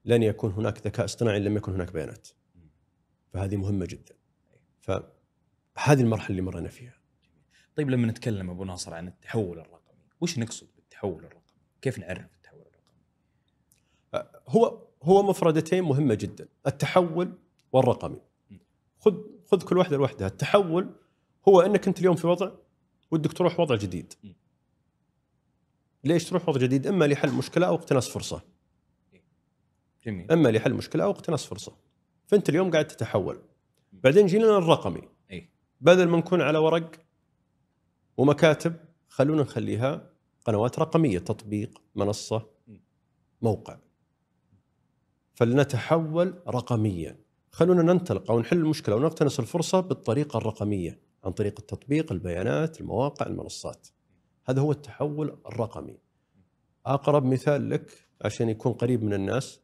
لن يكون هناك ذكاء اصطناعي لم يكن هناك بيانات. فهذه مهمة جدا. فهذه المرحلة اللي مرينا فيها. طيب لما نتكلم أبو ناصر عن التحول الرقمي وش نقصد بالتحول الرقمي؟ كيف نعرف التحول الرقمي؟ هو هو مفردتين مهمة جدا التحول والرقمي. خذ خذ كل واحدة لوحدها. التحول هو أنك أنت اليوم في وضع ودك تروح وضع جديد. ليش تروح وضع جديد؟ إما لحل مشكلة أو اقتناص فرصة. جميل. إما لحل مشكلة أو اقتناص فرصة. فأنت اليوم قاعد تتحول. بعدين جينا الرقمي اي بدل ما نكون على ورق ومكاتب خلونا نخليها قنوات رقمية تطبيق منصة موقع. فلنتحول رقميا. خلونا ننطلق أو نحل المشكلة ونقتنص الفرصة بالطريقة الرقمية. عن طريق التطبيق البيانات المواقع المنصات. هذا هو التحول الرقمي. أقرب مثال لك عشان يكون قريب من الناس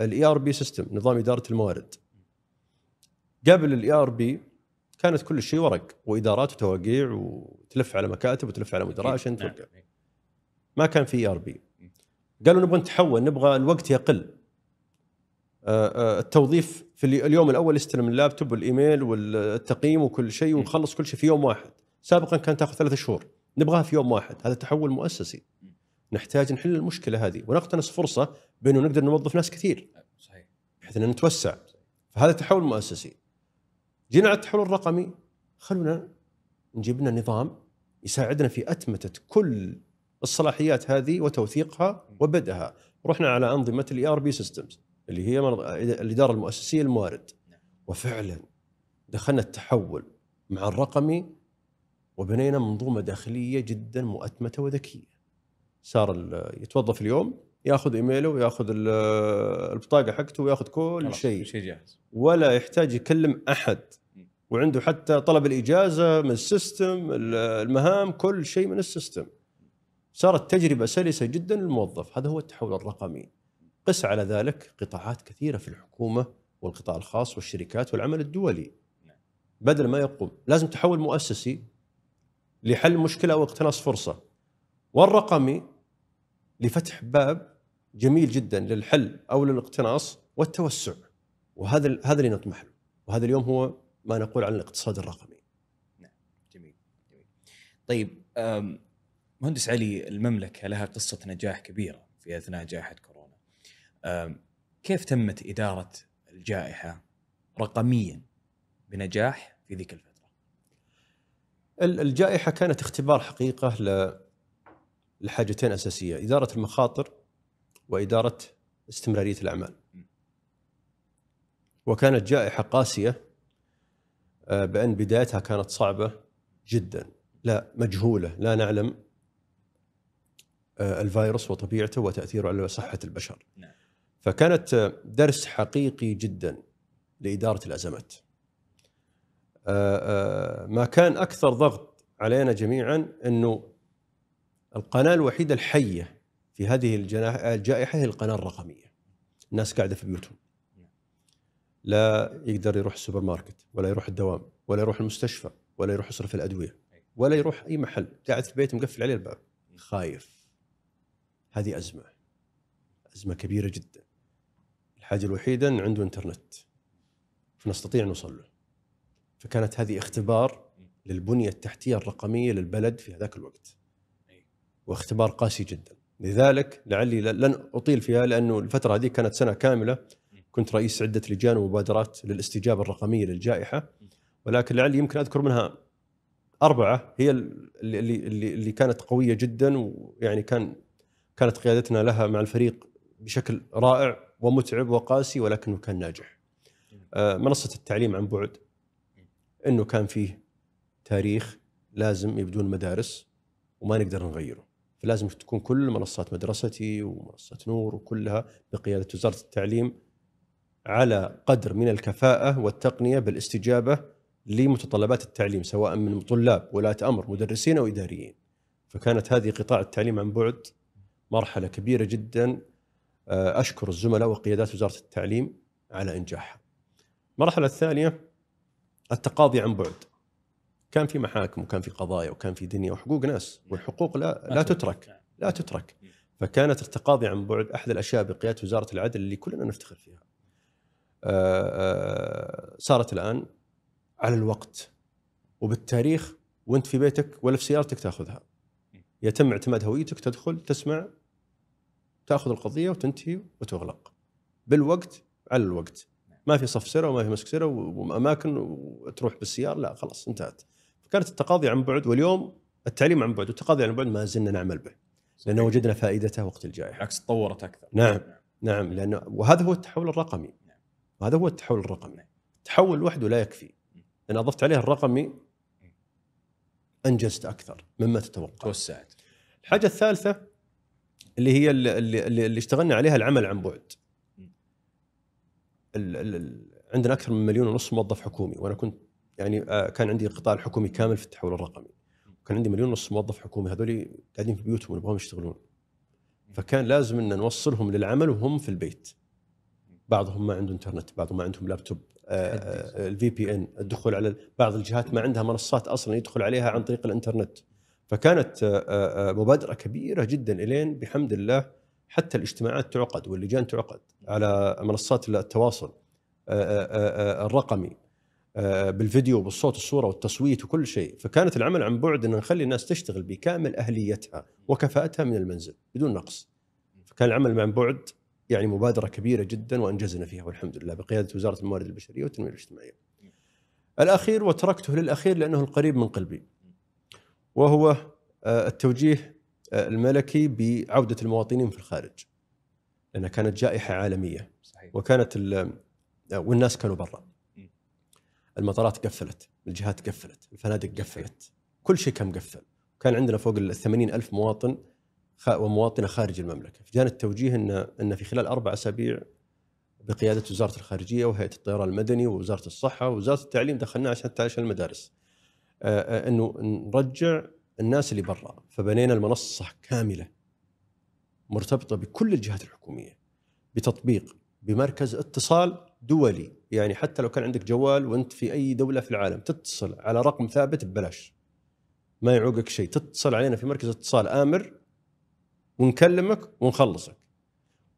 ال ERP system نظام إدارة الموارد. قبل ال ERP كانت كل شيء ورق وإدارات وتوقيع وتلف على مكاتب وتلف على مدراء عشان نعم. توقع. ما كان في ERP قالوا نبغى نتحول نبغى الوقت يقل. آه، آه، التوظيف في الي- اليوم الأول يستلم ال laptop وال email والتقييم وكل شيء ونخلص كل شيء في يوم واحد. سابقا كانت تأخذ ثلاثة شهور. نبغاها في يوم واحد. هذا تحول مؤسسي. نحتاج نحل المشكلة هذه ونقتنص فرصة بأنه نقدر نوظف ناس كثير. صحيح. بحيث أن نتوسع. فهذا تحول مؤسسي. جينا على التحول الرقمي. خلونا نجيب لنا نظام يساعدنا في أتمتة كل الصلاحيات هذه وتوثيقها وبدءها رحنا على أنظمة ال ERP systems اللي هي الاداره المؤسسية للموارد وفعلا دخلنا التحول مع الرقمي وبنينا منظومة داخلية جدا مؤتمتة وذكية. صار ال- يتوظف اليوم ياخذ إيميله وياخذ ال- البطاقة حقته وياخذ كل شيء. شيء جاهز. ولا يحتاج يكلم أحد. وعنده حتى طلب الإجازة من ال system ال- المهام كل شيء من السيستم. صارت تجربة سلسة جدا للموظف. هذا هو التحول الرقمي. قس على ذلك قطاعات كثيرة في الحكومة والقطاع الخاص والشركات والعمل الدولي. بدل ما يقوم لازم تحول مؤسسي لحل مشكلة أو اقتناص فرصة. والرقمي لفتح باب جميل جدا للحل أو للاقتناص والتوسع. وهذا هذا اللي نطمح له. وهذا اليوم هو ما نقول عن الاقتصاد الرقمي. جميل جميل. طيب مهندس علي المملكة لها قصة نجاح كبيرة في أثناء جائحة كورونا. كيف تمت إدارة الجائحة رقميا بنجاح في ذيك الفترة؟ ال- الجائحة كانت اختبار حقيقة ل- لحاجتين أساسية إدارة المخاطر وإدارة استمرارية الأعمال. وكانت جائحة قاسية آه، بأن بدايتها كانت صعبة جدا لا مجهولة لا نعلم آه، الفيروس وطبيعته وتأثيره على صحة البشر. نعم. فكانت درس حقيقي جدا لإدارة الأزمات آه، آه، ما كان أكثر ضغط علينا جميعا إنه القناة الوحيدة الحية في هذه الجائحة هي القناة الرقمية. الناس قاعدة في بيوتهم. لا يقدر يروح السوبر ماركت ولا يروح الدوام ولا يروح المستشفى ولا يروح يصرف الأدوية ولا يروح أي محل، قاعد في البيت مقفل عليه الباب. خايف. هذه أزمة. أزمة كبيرة جدا. الحاجة الوحيدة انه عنده إنترنت. فنستطيع نوصل له. فكانت هذه اختبار للبنية التحتية الرقمية للبلد في هذاك الوقت. واختبار قاسي جدا لذلك لعلي لن أطيل فيها لأنه الفترة هذه كانت سنة كاملة كنت رئيس عدة لجان ومبادرات للاستجابة الرقمية للجائحة ولكن لعلي يمكن أذكر منها أربعة هي ال- اللي اللي اللي كانت قوية جدا ويعني كان كانت قيادتنا لها مع الفريق بشكل رائع ومتعب وقاسي ولكنه كان ناجح. آه، منصة التعليم عن بعد إنه كان فيه تاريخ لازم يبدون مدارس وما نقدر نغيره. فلازم تكون كل منصات مدرستي ومنصة نور وكلها بقيادة وزارة التعليم على قدر من الكفاءة والتقنية بالاستجابة لمتطلبات التعليم سواء من طلاب ولاة أمر مدرسين أو إداريين. فكانت هذه قطاع التعليم عن بعد مرحلة كبيرة جدا آه، أشكر الزملاء وقيادات وزارة التعليم على إنجاحها. المرحلة الثانية التقاضي عن بعد. كان في محاكم وكان في قضايا وكان في دنيا وحقوق ناس والحقوق لا لا تترك. لا تترك. فكانت التقاضي عن بعد أحد الأشياء بقيادة وزارة العدل اللي كلنا نفتخر فيها. آه، آه، صارت الآن على الوقت. وبالتاريخ وانت في بيتك ولا في سيارتك تأخذها. يتم اعتماد هويتك تدخل تسمع تاخذ القضية وتنتهي وتغلق. بالوقت على الوقت. ما في صفسره وما في مسكسره واماكن وتروح بالسيارة لا خلاص انتهت. فكانت التقاضي عن بعد واليوم التعليم عن بعد والتقاضي عن بعد ما زلنا نعمل به. لأن وجدنا فائدته وقت الجائحة. بالعكس تطورت أكثر. نعم نعم لأنه وهذا هو التحول الرقمي. وهذا هو التحول الرقمي. التحول لوحده لا يكفي. أنا أضفت عليه الرقمي أنجزت أكثر مما تتوقع. توسعت. الحاجة الثالثة اللي هي اللي, اللي, اللي اشتغلنا عليها العمل عن بعد. ال ال ال عندنا أكثر من مليون ونص موظف حكومي وأنا كنت يعني آه، كان عندي القطاع الحكومي كامل في التحول الرقمي. كان عندي مليون ونص موظف حكومي هذول قاعدين في بيوتهم ونبغاهم يشتغلون. فكان لازم إن نوصلهم للعمل وهم في البيت. بعضهم ما عنده إنترنت بعضهم ما عندهم لابتوب الفي بي ان الدخول على بعض الجهات ما عندها منصات أصلا يدخل عليها عن طريق الإنترنت. فكانت آه، آه، مبادرة كبيرة جدا إلين بحمد الله حتى الاجتماعات تعقد واللجان تعقد على منصات التواصل آه، الرقمي بالفيديو بالصوت والصورة والتصويت وكل شيء فكانت العمل عن بعد ان نخلي الناس تشتغل بكامل أهليتها وكفاءتها من المنزل بدون نقص فكان العمل عن بعد يعني مبادرة كبيرة جدا وأنجزنا فيها والحمد لله بقيادة وزارة الموارد البشرية والتنمية الاجتماعية. الأخير وتركته للأخير لأنه القريب من قلبي. وهو آه، التوجيه آه، الملكي بعودة المواطنين في الخارج. لأنها كانت جائحة عالمية صحيح. وكانت آه، والناس كانوا برا. المطارات قفلت، الجهات قفلت، الفنادق قفلت، كل شيء كان مقفل. كان عندنا فوق ال 80 ألف مواطن ومواطنة خارج المملكة، فجانا التوجيه إن إن في خلال أربع أسابيع بقيادة وزارة الخارجية وهيئة الطيران المدني ووزارة الصحة ووزارة التعليم دخلناها عشان عشان المدارس. آه، آه، إنه نرجع الناس اللي برا، فبنينا المنصة كاملة مرتبطة بكل الجهات الحكومية بتطبيق بمركز اتصال دولي، يعني حتى لو كان عندك جوال وأنت في أي دولة في العالم تتصل على رقم ثابت ببلاش. ما يعوقك شيء، تتصل علينا في مركز اتصال آمر ونكلمك ونخلصك.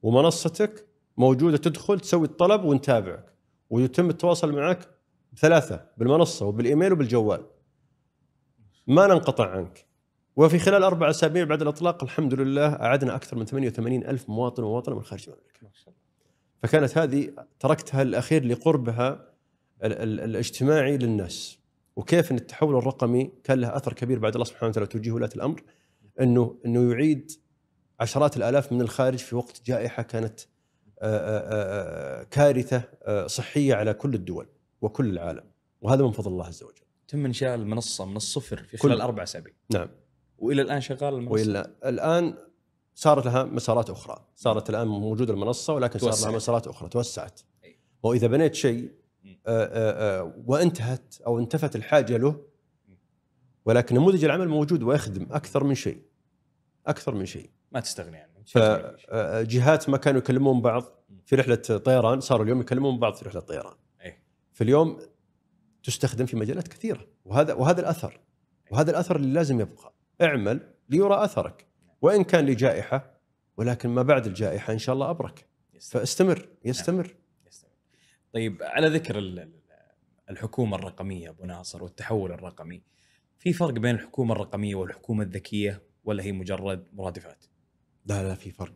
ومنصتك موجودة تدخل تسوي الطلب ونتابعك ويتم التواصل معك بثلاثة بالمنصة وبالإيميل وبالجوال. ما ننقطع عنك. وفي خلال أربع أسابيع بعد الإطلاق الحمد لله أعدنا أكثر من 88 ألف مواطن ومواطنه من خارج المملكة. فكانت هذه تركتها الأخير لقربها الاجتماعي للناس. وكيف إن التحول الرقمي كان له أثر كبير بعد الله سبحانه وتعالى توجيه ولاة الأمر إنه إنه يعيد عشرات الآلاف من الخارج في وقت جائحة كانت كارثة صحية على كل الدول وكل العالم. وهذا من فضل الله عز وجل. تم انشاء المنصه من الصفر في خلال أربع أسابيع. نعم. وإلى الآن شغال المنصة؟ وإلى الآن صارت لها مسارات أخرى، صارت الآن موجودة المنصة ولكن صار لها مسارات أخرى توسعت. وإذا بنيت شيء وانتهت أو انتفت الحاجة له ولكن نموذج العمل موجود ويخدم أكثر من شيء. أكثر من شيء. ما تستغني عنه فجهات ما كانوا يكلمون بعض في رحلة طيران صاروا اليوم يكلمون بعض في رحلة طيران أيه. تستخدم في مجالات كثيرة. وهذا وهذا الأثر. وهذا الأثر اللي لازم يبقى. اعمل ليرى أثرك. وإن كان لجائحة ولكن ما بعد الجائحة إن شاء الله أبرك. فاستمر. يستمر نعم. يستمر. طيب على ذكر الحكومة الرقمية أبو ناصر والتحول الرقمي في فرق بين الحكومة الرقمية والحكومة الذكية ولا هي مجرد مرادفات؟ لا لا في فرق.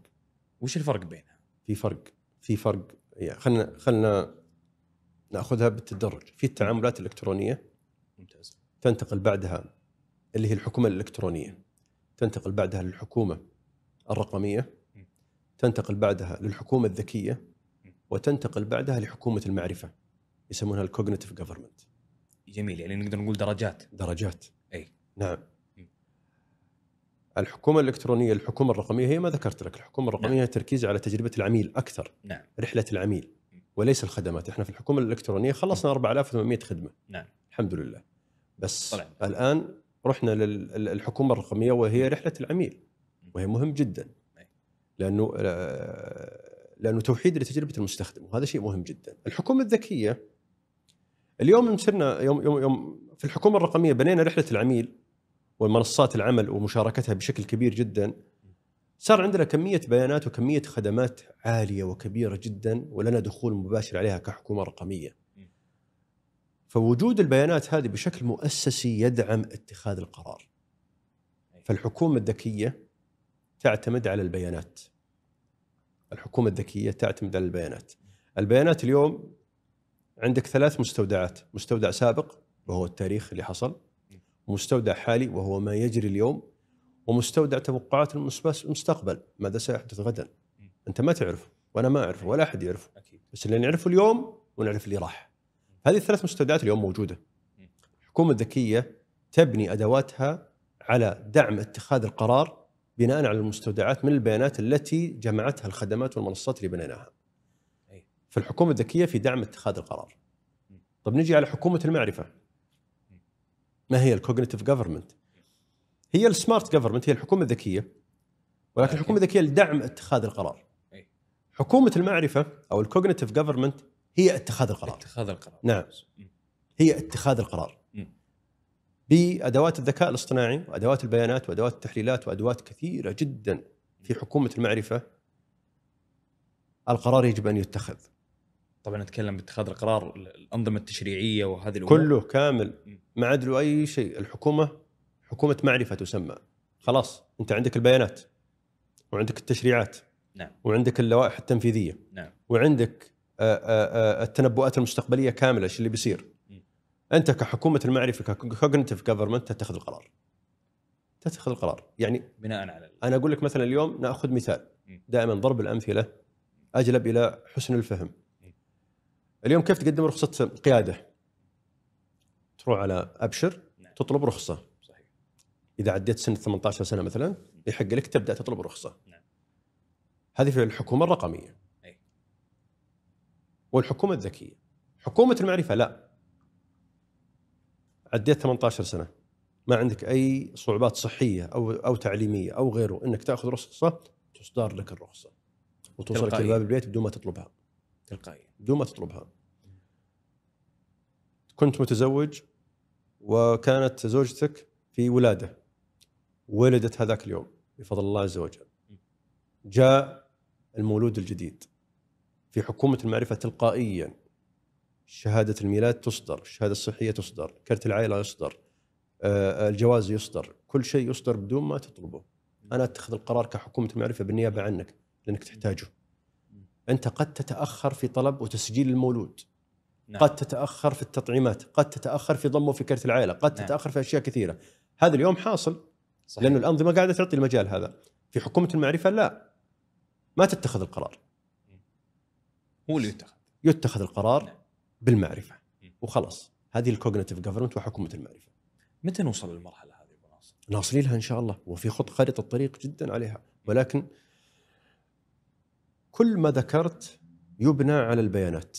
وش الفرق بينها؟ في فرق. في فرق. يعني خلنا خلنا ناخذها بالتدرج. في التعاملات الإلكترونية ممتاز. تنتقل بعدها اللي هي الحكومة الإلكترونية تنتقل بعدها للحكومة الرقمية تنتقل بعدها للحكومة الذكية وتنتقل بعدها لحكومة المعرفة يسمونها ال cognitive government جميل يعني نقدر نقول درجات. درجات. أي. نعم. الحكومة الإلكترونية الحكومة الرقمية هي ما ذكرت لك الحكومة الرقمية نعم. تركيز على تجربة العميل أكثر نعم. رحلة العميل. وليس الخدمات. إحنا في الحكومة الإلكترونية خلصنا 4800 خدمة. نعم. الحمد لله. بس طلع. الآن رحنا للحكومه الرقمية وهي رحلة العميل وهي مهم جدا. لأنه لأنه توحيد لتجربة المستخدم وهذا شيء مهم جدا. الحكومة الذكية اليوم صرنا يوم يوم يوم في الحكومة الرقمية بنينا رحلة العميل ومنصات العمل ومشاركتها بشكل كبير جدا. صار عندنا كمية بيانات وكمية خدمات عالية وكبيرة جدا ولنا دخول مباشر عليها كحكومة رقمية. فوجود البيانات هذه بشكل مؤسسي يدعم اتخاذ القرار. فالحكومة الذكية تعتمد على البيانات. الحكومة الذكية تعتمد على البيانات. البيانات اليوم عندك ثلاث مستودعات، مستودع سابق وهو التاريخ اللي حصل، مستودع حالي وهو ما يجري اليوم ومستودع توقعات المس- المستقبل ماذا سيحدث غدا. أنت ما تعرف وأنا ما اعرف ولا أحد يعرف أكيد. بس اللي نعرفه اليوم ونعرف اللي راح. هذه الثلاث مستودعات اليوم موجودة. الحكومة الذكية تبني أدواتها على دعم اتخاذ القرار بناء على المستودعات من البيانات التي جمعتها الخدمات والمنصات اللي بنيناها. فالحكومة الذكية في دعم اتخاذ القرار. طب نجي على حكومة المعرفة. ما هي ال cognitive government هي ال smart government هي الحكومة الذكية. ولكن. الحكومة الذكية لدعم اتخاذ القرار. حكومة المعرفة أو ال cognitive government هي اتخاذ القرار. اتخاذ القرار. نعم. هي اتخاذ القرار. بأدوات الذكاء الاصطناعي وأدوات البيانات وأدوات التحليلات وأدوات كثيرة جدا في حكومة المعرفة القرار يجب أن يتخذ. طبعا نتكلم باتخاذ القرار الأنظمة التشريعية وهذه الأمور. كله كامل. ما له أي شيء. الحكومة حكومة معرفة تسمى. خلاص أنت عندك البيانات وعندك التشريعات نعم. وعندك اللوائح التنفيذية نعم. وعندك آه، آه، آه، التنبؤات المستقبلية كاملة إيش اللي بيصير. أنت كحكومة المعرفة ككوجنتيف جفرمنت تتخذ القرار. تتخذ القرار. يعني بناء على أنا أقول لك مثلا اليوم نأخذ مثال. دائما ضرب الأمثلة أجلب إلى حسن الفهم. اليوم كيف تقدم رخصة قيادة؟ تروح على أبشر نعم. تطلب رخصة. إذا عديت سن 18 سنة مثلا يحق لك تبدأ تطلب رخصة. نعم. هذه في الحكومة الرقمية. أي. والحكومة الذكية. حكومة المعرفة لا. عديت 18 سنة. ما عندك أي صعوبات صحية أو أو تعليمية أو غيره إنك تأخذ رخصة تصدر لك الرخصة. وتوصلك باب البيت بدون ما تطلبها. تلقائيا. بدون ما تطلبها. كنت متزوج وكانت زوجتك في ولادة. ولدت هذاك اليوم بفضل الله عز وجل. جاء المولود الجديد في حكومة المعرفة تلقائيا. شهادة الميلاد تصدر الشهادة الصحية تصدر كرت العائلة يصدر آه، الجواز يصدر كل شيء يصدر بدون ما تطلبه. أنا أتخذ القرار كحكومة المعرفة بالنيابة عنك لأنك تحتاجه. أنت قد تتأخر في طلب وتسجيل المولود. نعم. قد تتأخر في التطعيمات قد تتأخر في ضمه في كرت العائلة قد نعم. تتأخر في أشياء كثيرة. هذا اليوم حاصل. صحيح. لأنه الأنظمة قاعدة تعطي المجال هذا. في حكومة المعرفة لا. ما تتخذ القرار. هو اللي يتخذ. يتخذ القرار نعم. بالمعرفة. وخلاص. هذه ال cognitive government وحكومة المعرفة. متى نوصل للمرحلة هذه أبو ناصر؟ واصلين لها إن شاء الله. وفي خط خارطة الطريق جدا عليها. ولكن كل ما ذكرت يبنى على البيانات.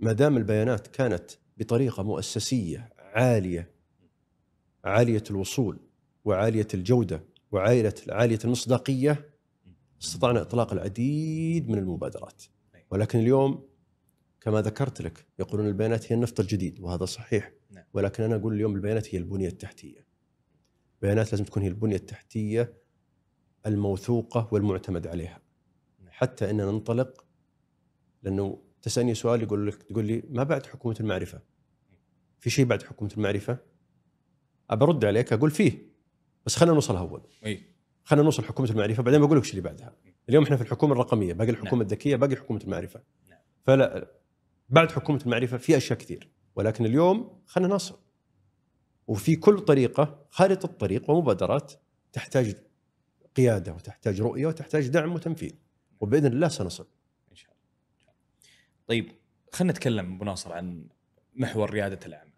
ما دام البيانات كانت بطريقة مؤسسية عالية عالية الوصول وعالية الجودة وعالية عالية المصداقية استطعنا إطلاق العديد من المبادرات. ولكن اليوم كما ذكرت لك يقولون البيانات هي النفط الجديد وهذا صحيح. نعم. ولكن أنا أقول اليوم البيانات هي البنية التحتية. البيانات لازم تكون هي البنية التحتية الموثوقة والمعتمد عليها. حتى إننا ننطلق لأنه تسألني سؤال يقول لك تقول لي ما بعد حكومة المعرفة؟ في شيء بعد حكومة المعرفة؟ أبرد عليك أقول فيه. بس خلينا نوصل اول خلينا نوصل حكومة المعرفة بعدين بقول لك إيش اللي بعدها اليوم إحنا في الحكومة الرقمية باقي الحكومة نعم. الذكية باقي حكومة المعرفة نعم. فلا بعد حكومة المعرفة في أشياء كثير ولكن اليوم خلينا نصل وفي كل طريقة خارطة طريق ومبادرات تحتاج قيادة وتحتاج رؤية وتحتاج دعم وتنفيذ وبإذن الله سنصل إن شاء الله. طيب خلينا نتكلم ابو ناصر عن محور ريادة الاعمال.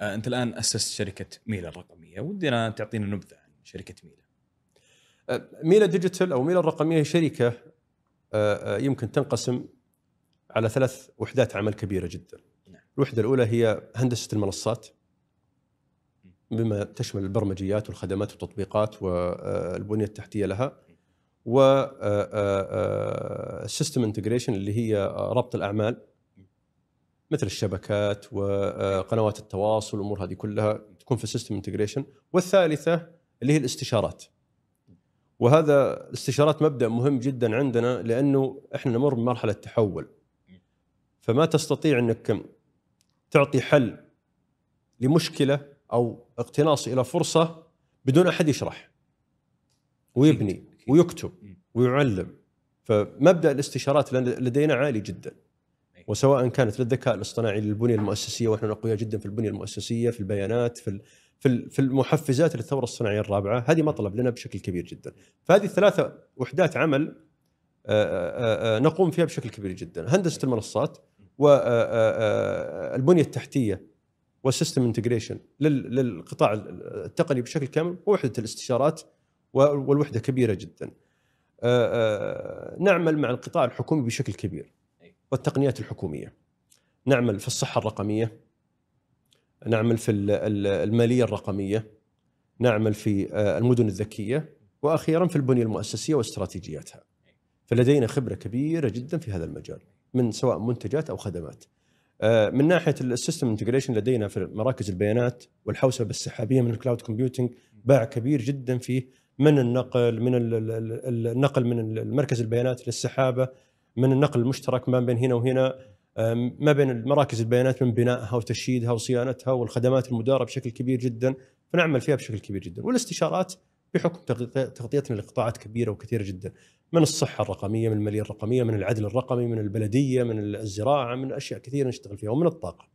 آه أنت الآن أسست شركة ميلا الرقمية، ودنا تعطينا نبذة عن شركة ميلا. ميلا ديجيتال أو ميلا الرقمية هي شركة آه، آه، يمكن تنقسم على ثلاث وحدات عمل كبيرة جدا. نعم. الوحدة الأولى هي هندسة المنصات بما تشمل البرمجيات والخدمات والتطبيقات والبنيه التحتية لها و ال system integration اللي هي ربط الأعمال مثل الشبكات وقنوات التواصل والامور هذه كلها تكون في ال system integration والثالثة اللي هي الاستشارات وهذا الاستشارات مبدأ مهم جدا عندنا لأنه إحنا نمر بمرحلة تحول فما تستطيع إنك تعطي حل لمشكلة أو اقتناص إلى فرصة بدون أحد يشرح ويبني. ويكتب. ويعلم فمبدأ الاستشارات لدينا عالي جدا. وسواء كانت للذكاء الاصطناعي للبنية المؤسسية ونحن أقوياء جدا في البنية المؤسسية في البيانات في في في المحفزات للثورة الصناعية الرابعة هذه مطلب لنا بشكل كبير جدا. فهذه الثلاثة وحدات عمل آه، آه، آه، نقوم فيها بشكل كبير جدا. هندسة المنصات والبنيه التحتية وال system integration للقطاع التقني بشكل كامل ووحدة الاستشارات والوحدة كبيرة جدا. نعمل مع القطاع الحكومي بشكل كبير. والتقنيات الحكومية. نعمل في الصحة الرقمية نعمل في ال- ال- المالية الرقمية نعمل في آه، المدن الذكية وأخيرا في البنية المؤسسية واستراتيجياتها. فلدينا خبرة كبيرة جدا في هذا المجال من سواء منتجات أو خدمات. آه، من ناحية ال system integration لدينا في مراكز البيانات والحوسبة السحابية من ال cloud computing باع كبير جدا فيه من النقل من ال- ال- ال- النقل من المركز البيانات للسحابة من النقل المشترك ما بين هنا وهنا ما بين مراكز البيانات من بنائها وتشييدها وصيانتها والخدمات المدارة بشكل كبير جدا فنعمل فيها بشكل كبير جدا. والاستشارات بحكم تغطي- تغطيتنا لقطاعات كبيرة وكثيرة جدا من الصحة الرقمية من المالية الرقمية من العدل الرقمي من البلدية من الزراعة من أشياء كثيرة نشتغل فيها ومن الطاقة.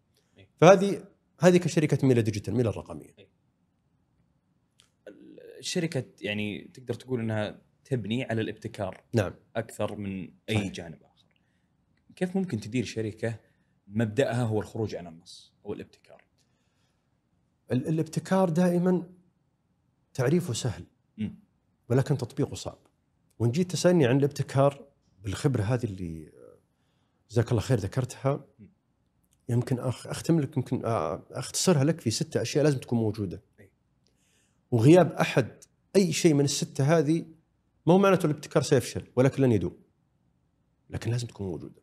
فهذه هذه كشركة ميلا ديجيتال ميلا الرقميه الشركة يعني تقدر تقول إنها تبني على الابتكار نعم أكثر من أي صحيح. جانب آخر. كيف ممكن تدير شركة مبدأها هو الخروج عن النص أو الابتكار؟ ال- الابتكار دائما تعريفه سهل مم. ولكن تطبيقه صعب وإن جيت تسألني عن الابتكار بالخبرة هذه اللي جزاك الله خير ذكرتها يمكن أختم لك يمكن أختصرها لك في ستة أشياء لازم تكون موجودة. وغياب أحد أي شيء من الستة هذه ما هو معناته الابتكار سيفشل ولكن لن يدوم. لكن لازم تكون موجودة.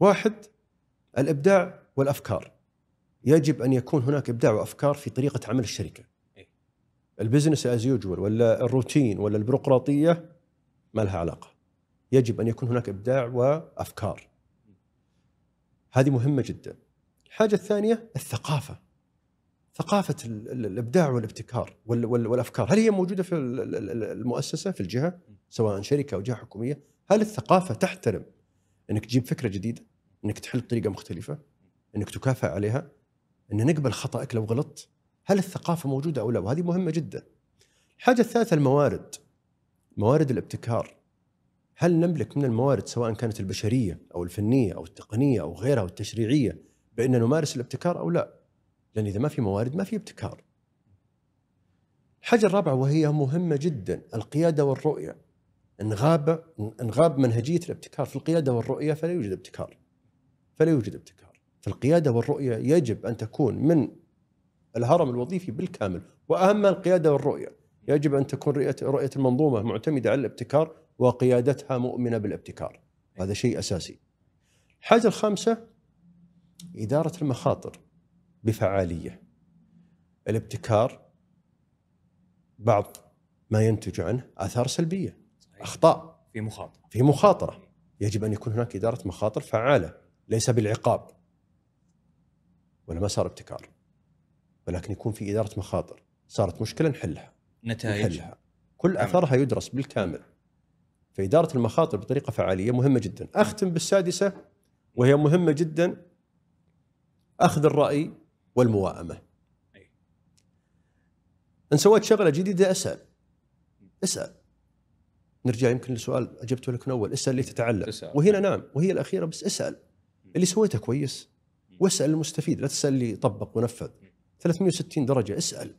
واحد الإبداع والأفكار. يجب أن يكون هناك إبداع وأفكار في طريقة عمل الشركة. أي. ال business as usual ولا الروتين ولا البيروقراطية ما لها علاقة. يجب أن يكون هناك إبداع وأفكار. هذه مهمة جدا. الحاجة الثانية الثقافة. ثقافة ال- ال- الإبداع والابتكار وال- وال- والأفكار. هل هي موجودة في ال- ال- ال- المؤسسة في الجهة؟ سواء شركة أو جهة حكومية. هل الثقافة تحترم إنك تجيب فكرة جديدة؟ إنك تحل بطريقه مختلفة؟ إنك تكافئ عليها؟ إن نقبل خطأك لو غلطت؟ هل الثقافة موجودة أو لا؟ وهذه مهمة جدا. الحاجة الثالثة الموارد. موارد الابتكار. هل نملك من الموارد سواء كانت البشرية أو الفنية أو التقنية أو غيرها أو التشريعية بان نمارس الابتكار أو لا؟ لأن إذا ما في موارد ما في ابتكار. الحاجة الرابعة وهي مهمة جدا القيادة والرؤية. إن غاب إن غاب منهجية الابتكار. في القيادة والرؤية فلا يوجد ابتكار. فلا يوجد ابتكار. فالقياده والرؤية يجب أن تكون من الهرم الوظيفي بالكامل. واهم القيادة والرؤية يجب أن تكون رؤية رؤية المنظومة معتمدة على الابتكار وقيادتها مؤمنة بالابتكار. هذا شيء أساسي. الحاجة الخامسة إدارة المخاطر. بفعالية. الابتكار بعض ما ينتج عنه آثار سلبية أخطاء. في مخاطرة. في مخاطرة. يجب أن يكون هناك إدارة مخاطر فعالة ليس بالعقاب. ولا ما صار ابتكار. ولكن يكون في إدارة مخاطر. صارت مشكلة نحلها نتائج. نحلها كل نعم. اثرها يدرس بالكامل. فإدارة المخاطر بطريقة فعالية مهمة جدا. أختم بالسادسة وهي مهمة جدا. أخذ الرأي والموائمة. أي. إن سويت شغلة جديدة أسأل. أسأل. نرجع يمكن لسؤال أجبته لك من أول. أسأل لتتعلم تسأل. وهنا نعم. وهي الأخيرة بس أسأل. اللي سويته كويس. واسأل المستفيد. لا تسأل اللي طبق ونفذ. 360 درجة. أسأل.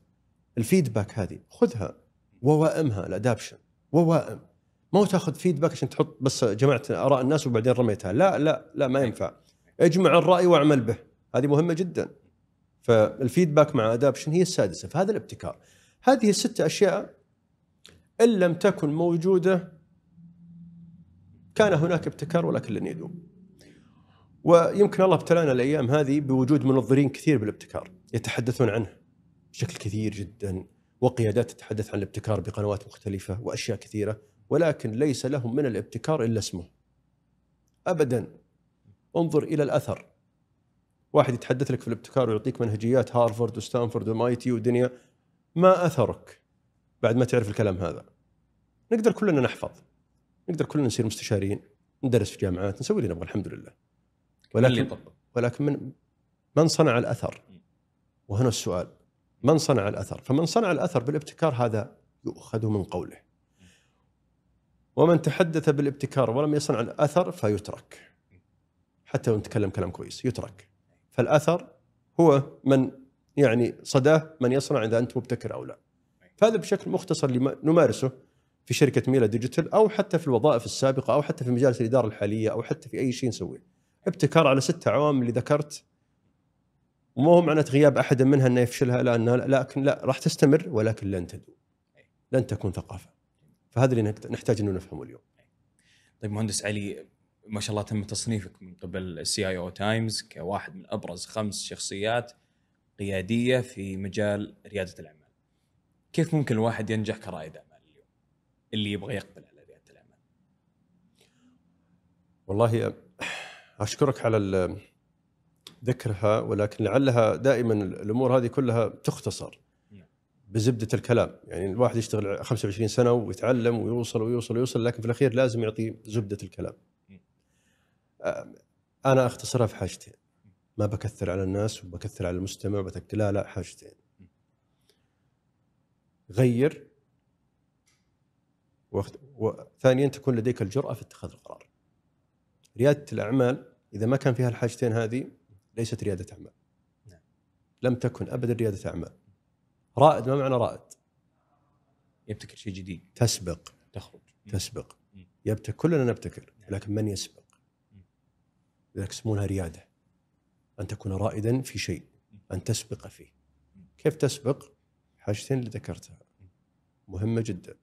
الفيدباك هذه. خذها. ووائمها. الأدابشن. ووائم. ما هو تأخذ feedback عشان تحط بس جمعت آراء الناس وبعدين رميتها. لا لا لا ما ينفع. اجمع الرأي واعمل به. هذه مهمة جدا. فال feedback مع adoption هي السادسة؟ فهذا الابتكار. هذه الست أشياء إن لم تكن موجودة كان هناك ابتكار ولكن لن يدوم. ويمكن الله ابتلانا الأيام هذه بوجود منظرين كثير بالابتكار يتحدثون عنه بشكل كثير جدا وقيادات تتحدث عن الابتكار بقنوات مختلفة وأشياء كثيرة ولكن ليس لهم من الابتكار إلا اسمه. ابدا. انظر إلى الأثر. واحد يتحدث لك في الابتكار ويعطيك منهجيات هارفارد وستانفورد وماي تي ودنيا. ما أثرك بعد ما تعرف الكلام هذا؟ نقدر كلنا نحفظ. نقدر كلنا نصير مستشارين ندرس في جامعات نسوي اللي نبغى الحمد لله. ولكن ولكن ولكن من من صنع الأثر؟ وهنا السؤال. من صنع الأثر؟ فمن صنع الأثر بالابتكار هذا يؤخذ من قوله. ومن تحدث بالابتكار ولم يصنع الأثر فيترك. حتى لو نتكلم كلام كويس يترك. فالأثر هو من يعني صداه من يصنع إذا أنت مبتكر أو لا. فهذا بشكل مختصر اللي نمارسه في شركة ميلا ديجيتال أو حتى في الوظائف السابقة أو حتى في مجالس الإدارة الحالية أو حتى في أي شيء نسويه. ابتكار على ست عوامل اللي ذكرت. وما هو معنى غياب أحد منها إنه يفشلها؟ لا أنها لكن لا راح تستمر ولكن لن تدوم. لن تكون ثقافة. فهذا اللي نحتاج إنه نفهمه اليوم. طيب مهندس علي ما شاء الله تم تصنيفك من قبل ال CEO Times كواحد من أبرز خمس شخصيات قيادية في مجال ريادة الأعمال. كيف ممكن الواحد ينجح كرائد أعمال اليوم؟ اللي يبغى يقبل على ريادة الأعمال. والله أشكرك على ذكرها ولكن لعلها دائما الأمور هذه كلها تختصر نعم. بزبدة الكلام يعني الواحد يشتغل 25 سنة ويتعلم ويوصل ويوصل ويوصل لكن في الأخير لازم يعطي زبدة الكلام أنا أختصرها في حاجتين. ما بكثر على الناس وبكثر على المستمع بتك لا لا حاجتين. غير وثانيا تكون لديك الجرأة في اتخاذ القرار. ريادة الأعمال إذا ما كان فيها الحاجتين هذه ليست ريادة أعمال. نعم. لم تكن أبدا ريادة أعمال. رائد ما معنى رائد؟ يبتكر شيء جديد. تسبق. تخرج. تسبق. يبتكر كلنا نبتكر لكن من يسبق؟ لذلك يسمونها ريادة. أن تكون رائدا في شيء أن تسبق فيه. كيف تسبق؟ حاجتين اللي ذكرتها. مهمة جدا.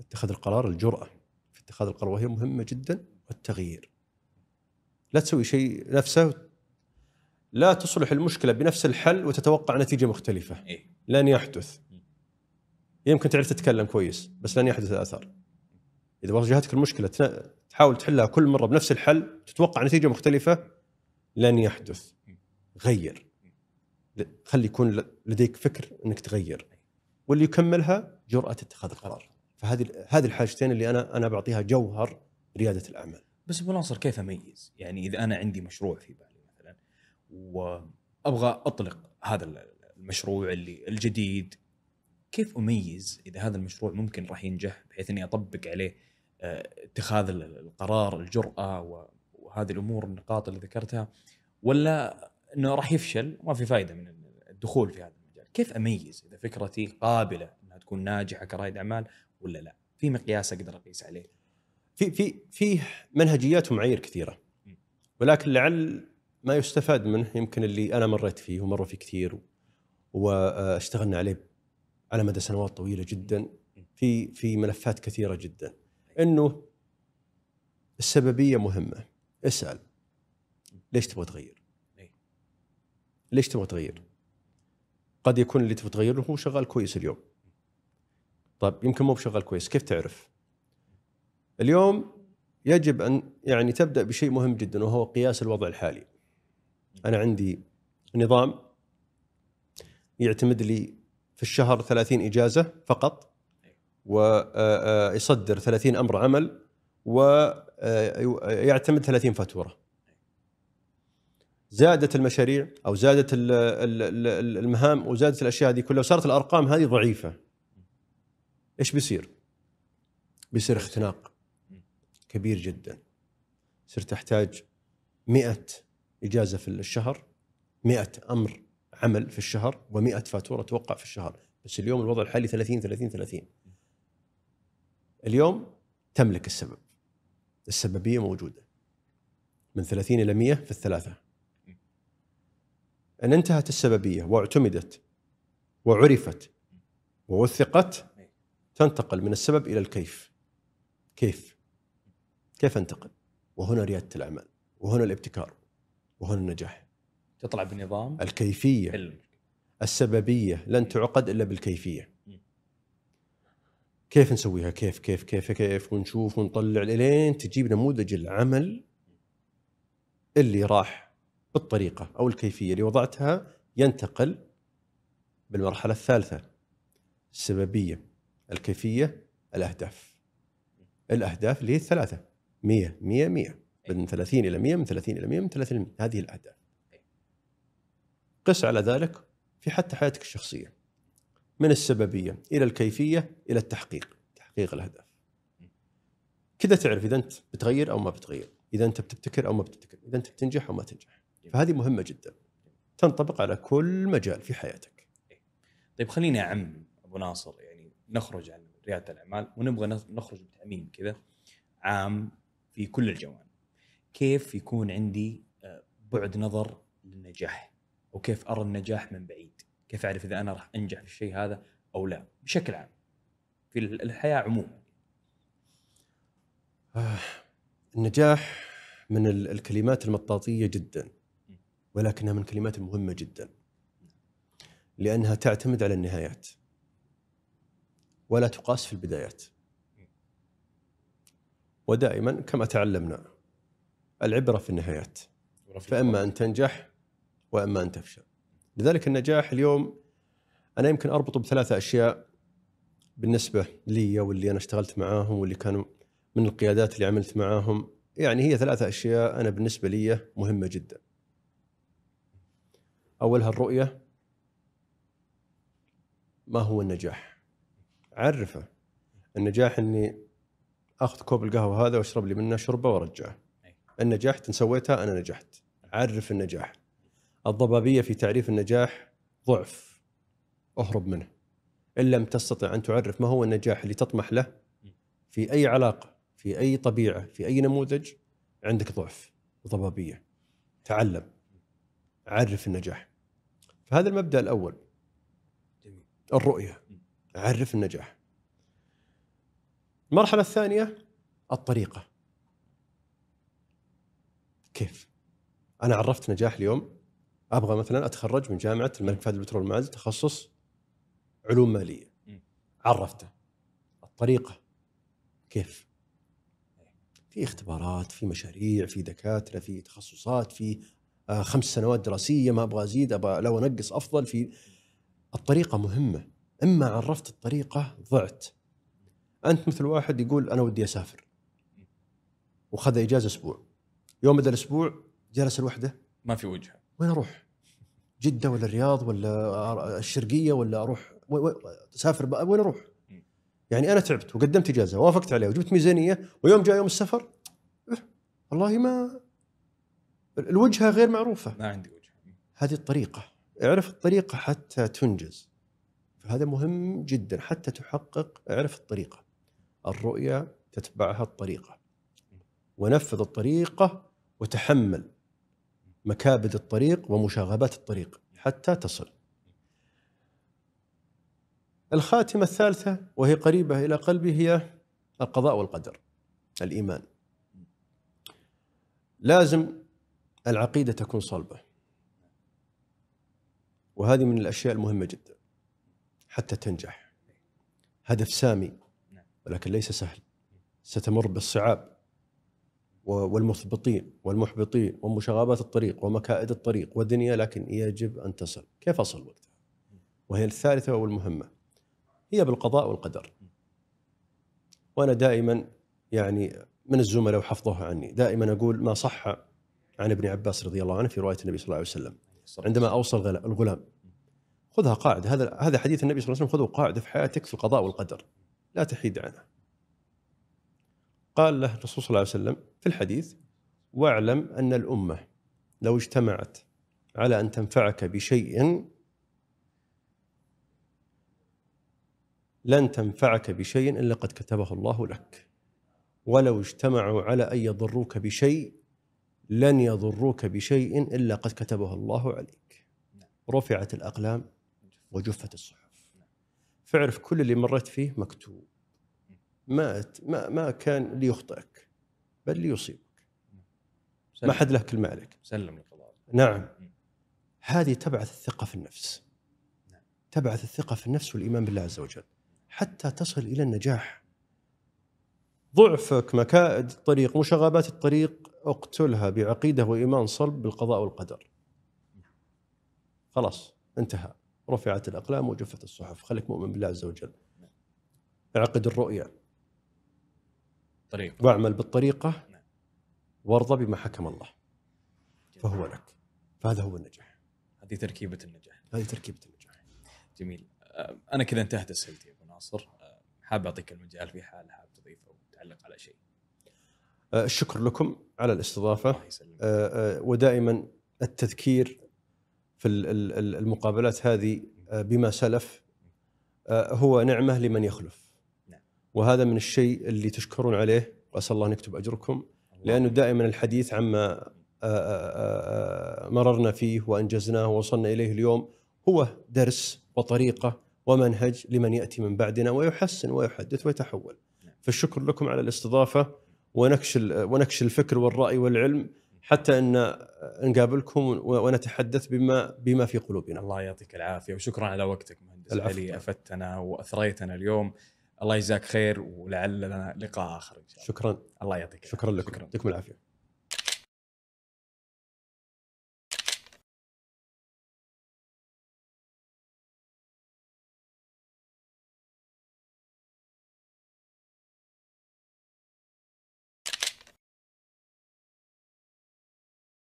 اتخاذ القرار الجرأة في اتخاذ القرار وهي مهمة جدا والتغيير. لا تسوي شيء نفسه لا تصلح المشكلة بنفس الحل وتتوقع نتيجة مختلفة. إيه. لن يحدث. يمكن تعرف تتكلم كويس بس لن يحدث اثر إذا واجهتك المشكلة تحاول تحلها كل مرة بنفس الحل تتوقع نتيجة مختلفة لن يحدث. غير. خلي يكون لديك فكر إنك تغير. واللي يكملها جرأة اتخاذ القرار. فهذه هذه الحاجتين اللي أنا أنا بعطيها جوهر ريادة الأعمال. بس أبو ناصر كيف أميز؟ يعني إذا أنا عندي مشروع في بالي مثلا وأبغى أطلق هذا المشروع اللي الجديد كيف أميز إذا هذا المشروع ممكن راح ينجح بحيث إني أطبق عليه اتخاذ القرار الجرأة وهذه الأمور النقاط اللي ذكرتها ولا أنه راح يفشل؟ وما في فائدة من الدخول في هذا المجال. كيف أميز إذا فكرتي قابلة أنها تكون ناجحة كرائد أعمال ولا لا؟ في مقياس أقدر أقيس عليه. في في في منهجيات ومعايير كثيرة. ولكن لعل ما يستفاد منه يمكن اللي أنا مريت فيه ومر فيه كثير واشتغلنا عليه على مدى سنوات طويلة جدا. في في ملفات كثيرة جدا. إنه السببية مهمة. اسأل. ليش تبغى تغير؟ ليش تبغى تغير؟ قد يكون اللي تبغى تغيره هو شغال كويس اليوم. طيب يمكن مو بشغال كويس. كيف تعرف؟ اليوم يجب أن يعني تبدأ بشيء مهم جدا وهو قياس الوضع الحالي. أنا عندي نظام يعتمد لي في الشهر 30 إجازة فقط. ويصدر 30 أمر عمل ويعتمد 30 فاتورة. زادت المشاريع أو زادت المهام وزادت الأشياء هذه كلها وصارت الأرقام هذه ضعيفة. إيش بيصير؟ بيصير اختناق كبير جدا. صرت احتاج 100 إجازة في الشهر 100 أمر عمل في الشهر و100 فاتورة توقع في الشهر. بس اليوم الوضع الحالي 30 30 30 اليوم تملك السبب. السببية موجودة. من 30 إلى 100 في الثلاثة. أن انتهت السببية واعتمدت وعرفت ووثقت تنتقل من السبب إلى الكيف. كيف؟ كيف انتقل؟ وهنا ريادة الأعمال وهنا الابتكار وهنا النجاح. تطلع بنظام الكيفية. السببية لن تعقد إلا بالكيفية. كيف نسويها؟ كيف كيف كيف كيف؟ ونشوف ونطلع لين تجيب نموذج العمل اللي راح بالطريقة أو الكيفية اللي وضعتها ينتقل بالمرحلة الثالثة. السببية الكيفية الأهداف. الأهداف اللي هي الثلاثة. 100 100 100 من 30 إلى 100 من 30 إلى 100 من 30 إلى 100 هذه الأهداف. قس على ذلك في حتى حياتك الشخصية. من السببية إلى الكيفية إلى التحقيق تحقيق الأهداف. كذا تعرف إذا أنت بتغير أو ما بتغير إذا أنت بتبتكر أو ما بتبتكر إذا أنت بتنجح أو ما تنجح. فهذه مهمة جدا. تنطبق على كل مجال في حياتك. طيب خليني أعم أبو ناصر يعني نخرج عن ريادة الأعمال ونبغى نخرج بتعميم كذا عام في كل الجوانب. كيف يكون عندي آه، بعد نظر للنجاح؟ وكيف أرى النجاح من بعيد؟ كيف أعرف إذا أنا راح أنجح في الشيء هذا أو لا؟ بشكل عام في الحياة عموما. آه، النجاح من الكلمات المطاطية جدا ولكنها من الكلمات المهمه جدا. لأنها تعتمد على النهايات ولا تقاس في البدايات. ودائما كما تعلمنا العبرة في النهايات. فأما أن تنجح وأما أن تفشل. لذلك النجاح اليوم أنا يمكن أربطه بثلاثة أشياء بالنسبة لي واللي أنا اشتغلت معاهم واللي كانوا من القيادات اللي عملت معاهم. يعني هي ثلاثة أشياء أنا بالنسبة لي مهمة جدا. أولها الرؤية. ما هو النجاح؟ عرفه النجاح أني أخذ كوب القهوة هذا وأشرب لي منه شربة وأرجعه. إن نجحت إن سويتها أنا نجحت. عرف النجاح. الضبابية في تعريف النجاح ضعف اهرب منه. إن لم تستطع أن تعرف ما هو النجاح اللي تطمح له في أي علاقة في أي طبيعة في أي نموذج عندك ضعف وضبابيه تعلم. عرف النجاح. فهذا المبدأ الأول. جميل. الرؤية. عرف النجاح. المرحلة الثانية الطريقة. كيف؟ أنا عرفت نجاح اليوم؟ أبغى مثلا أتخرج من جامعة الملك فهد البترول والمعادن تخصص علوم مالية. عرفته. الطريقة. كيف؟ في اختبارات في مشاريع في دكاترة في تخصصات في آه، خمس سنوات دراسية ما أبغى أزيد أبغى لو أنقص أفضل في الطريقة مهمة. إما عرفت الطريقة ضعت. أنت مثل واحد يقول أنا ودي أسافر. وخذ إجازة أسبوع. يوم بدا الأسبوع جلس لوحده. ما في وجهة. وين أروح؟ جدة ولا الرياض ولا الشرقية ولا أروح؟ أسافر وين أروح؟ يعني أنا تعبت وقدمت إجازة وافقت عليها وجبت ميزانية ويوم جاء يوم السفر إيه، والله ما الوجهة غير معروفة. ما عندي وجهة. هذه الطريقة اعرف الطريقة حتى تنجز. فهذا مهم جدا حتى تحقق اعرف الطريقة. الرؤية تتبعها الطريقة. ونفذ الطريقة وتحمل. مكابد الطريق ومشاغبات الطريق حتى تصل. الخاتمة الثالثة وهي قريبة إلى قلبي هي القضاء والقدر الإيمان. لازم العقيدة تكون صلبة. وهذه من الأشياء المهمة جدا حتى تنجح. هدف سامي ولكن ليس سهل. ستمر بالصعاب. والمثبطين والمحبطين ومشاغبات الطريق ومكائد الطريق والدنيا لكن يجب أن تصل. كيف أصل وقتها؟ وهي الثالثة والمهمة. هي بالقضاء والقدر. وأنا دائما يعني من الزملاء وحفظوها عني. دائما أقول ما صح عن ابن عباس رضي الله عنه في رواية النبي صلى الله عليه وسلم. عندما اوصى الغلام. خذها قاعدة. هذا هذا حديث النبي صلى الله عليه وسلم خذه قاعدة في حياتك في القضاء والقدر. لا تحيد عنها. قال له الرسول صلى الله عليه وسلم في الحديث واعلم أن الأمة لو اجتمعت على أن تنفعك بشيء لن تنفعك بشيء إلا قد كتبه الله لك. ولو اجتمعوا على أن يضروك بشيء لن يضروك بشيء إلا قد كتبه الله عليك. رفعت الأقلام وجفت الصحف. فاعرف كل اللي مريت فيه مكتوب. ما ما ما كان ليخطئك بل ليصيبك. ما حد له كلمة عليك. سلم نعم. هذه تبعث الثقة في النفس. نعم. تبعث الثقة في النفس والإيمان بالله عز وجل. حتى تصل إلى النجاح. ضعفك مكائد الطريق مشاغبات الطريق اقتلها بعقيدة وإيمان صلب بالقضاء والقدر. خلاص انتهى. رفعت الأقلام وجفت الصحف. خليك مؤمن بالله عز وجل. اعقد الرؤيا. طريق واعمل بالطريقة وارضى بما حكم الله. فهو لك. فهذا هو النجاح. هذه تركيبة النجاح. هذه تركيبة النجاح. جميل. أنا كذا انتهت أسئلتي يا أبو ناصر. حاب أعطيك المجال في حال حاب تضيف أو تعلق على شيء. آه، الشكر لكم على يسلمك. آه، آه، ودائما التذكير في ال- ال- ال- المقابلات هذه بما سلف هو نعمة لمن يخلف. نعم. وهذا من الشيء اللي تشكرون عليه وأسأل الله أن يكتب أجركم لأنه دائما الحديث عما آه، آه، آه، مررنا فيه وأنجزناه ووصلنا إليه اليوم هو درس وطريقة ومنهج لمن يأتي من بعدنا ويحسن ويحدث ويتحول. فالشكر لكم على الاستضافة ونكش ونكش الفكر والرأي والعلم حتى أن نقابلكم ونتحدث بما بما في قلوبنا. الله يعطيك العافية وشكرا على وقتك مهندس العفو. علي أفدتنا وأثريتنا اليوم الله يجزاك خير ولعل لنا لقاء آخر إن شاء الله شكرا الله يعطيك شكرا. لكم يعطيكم العافية.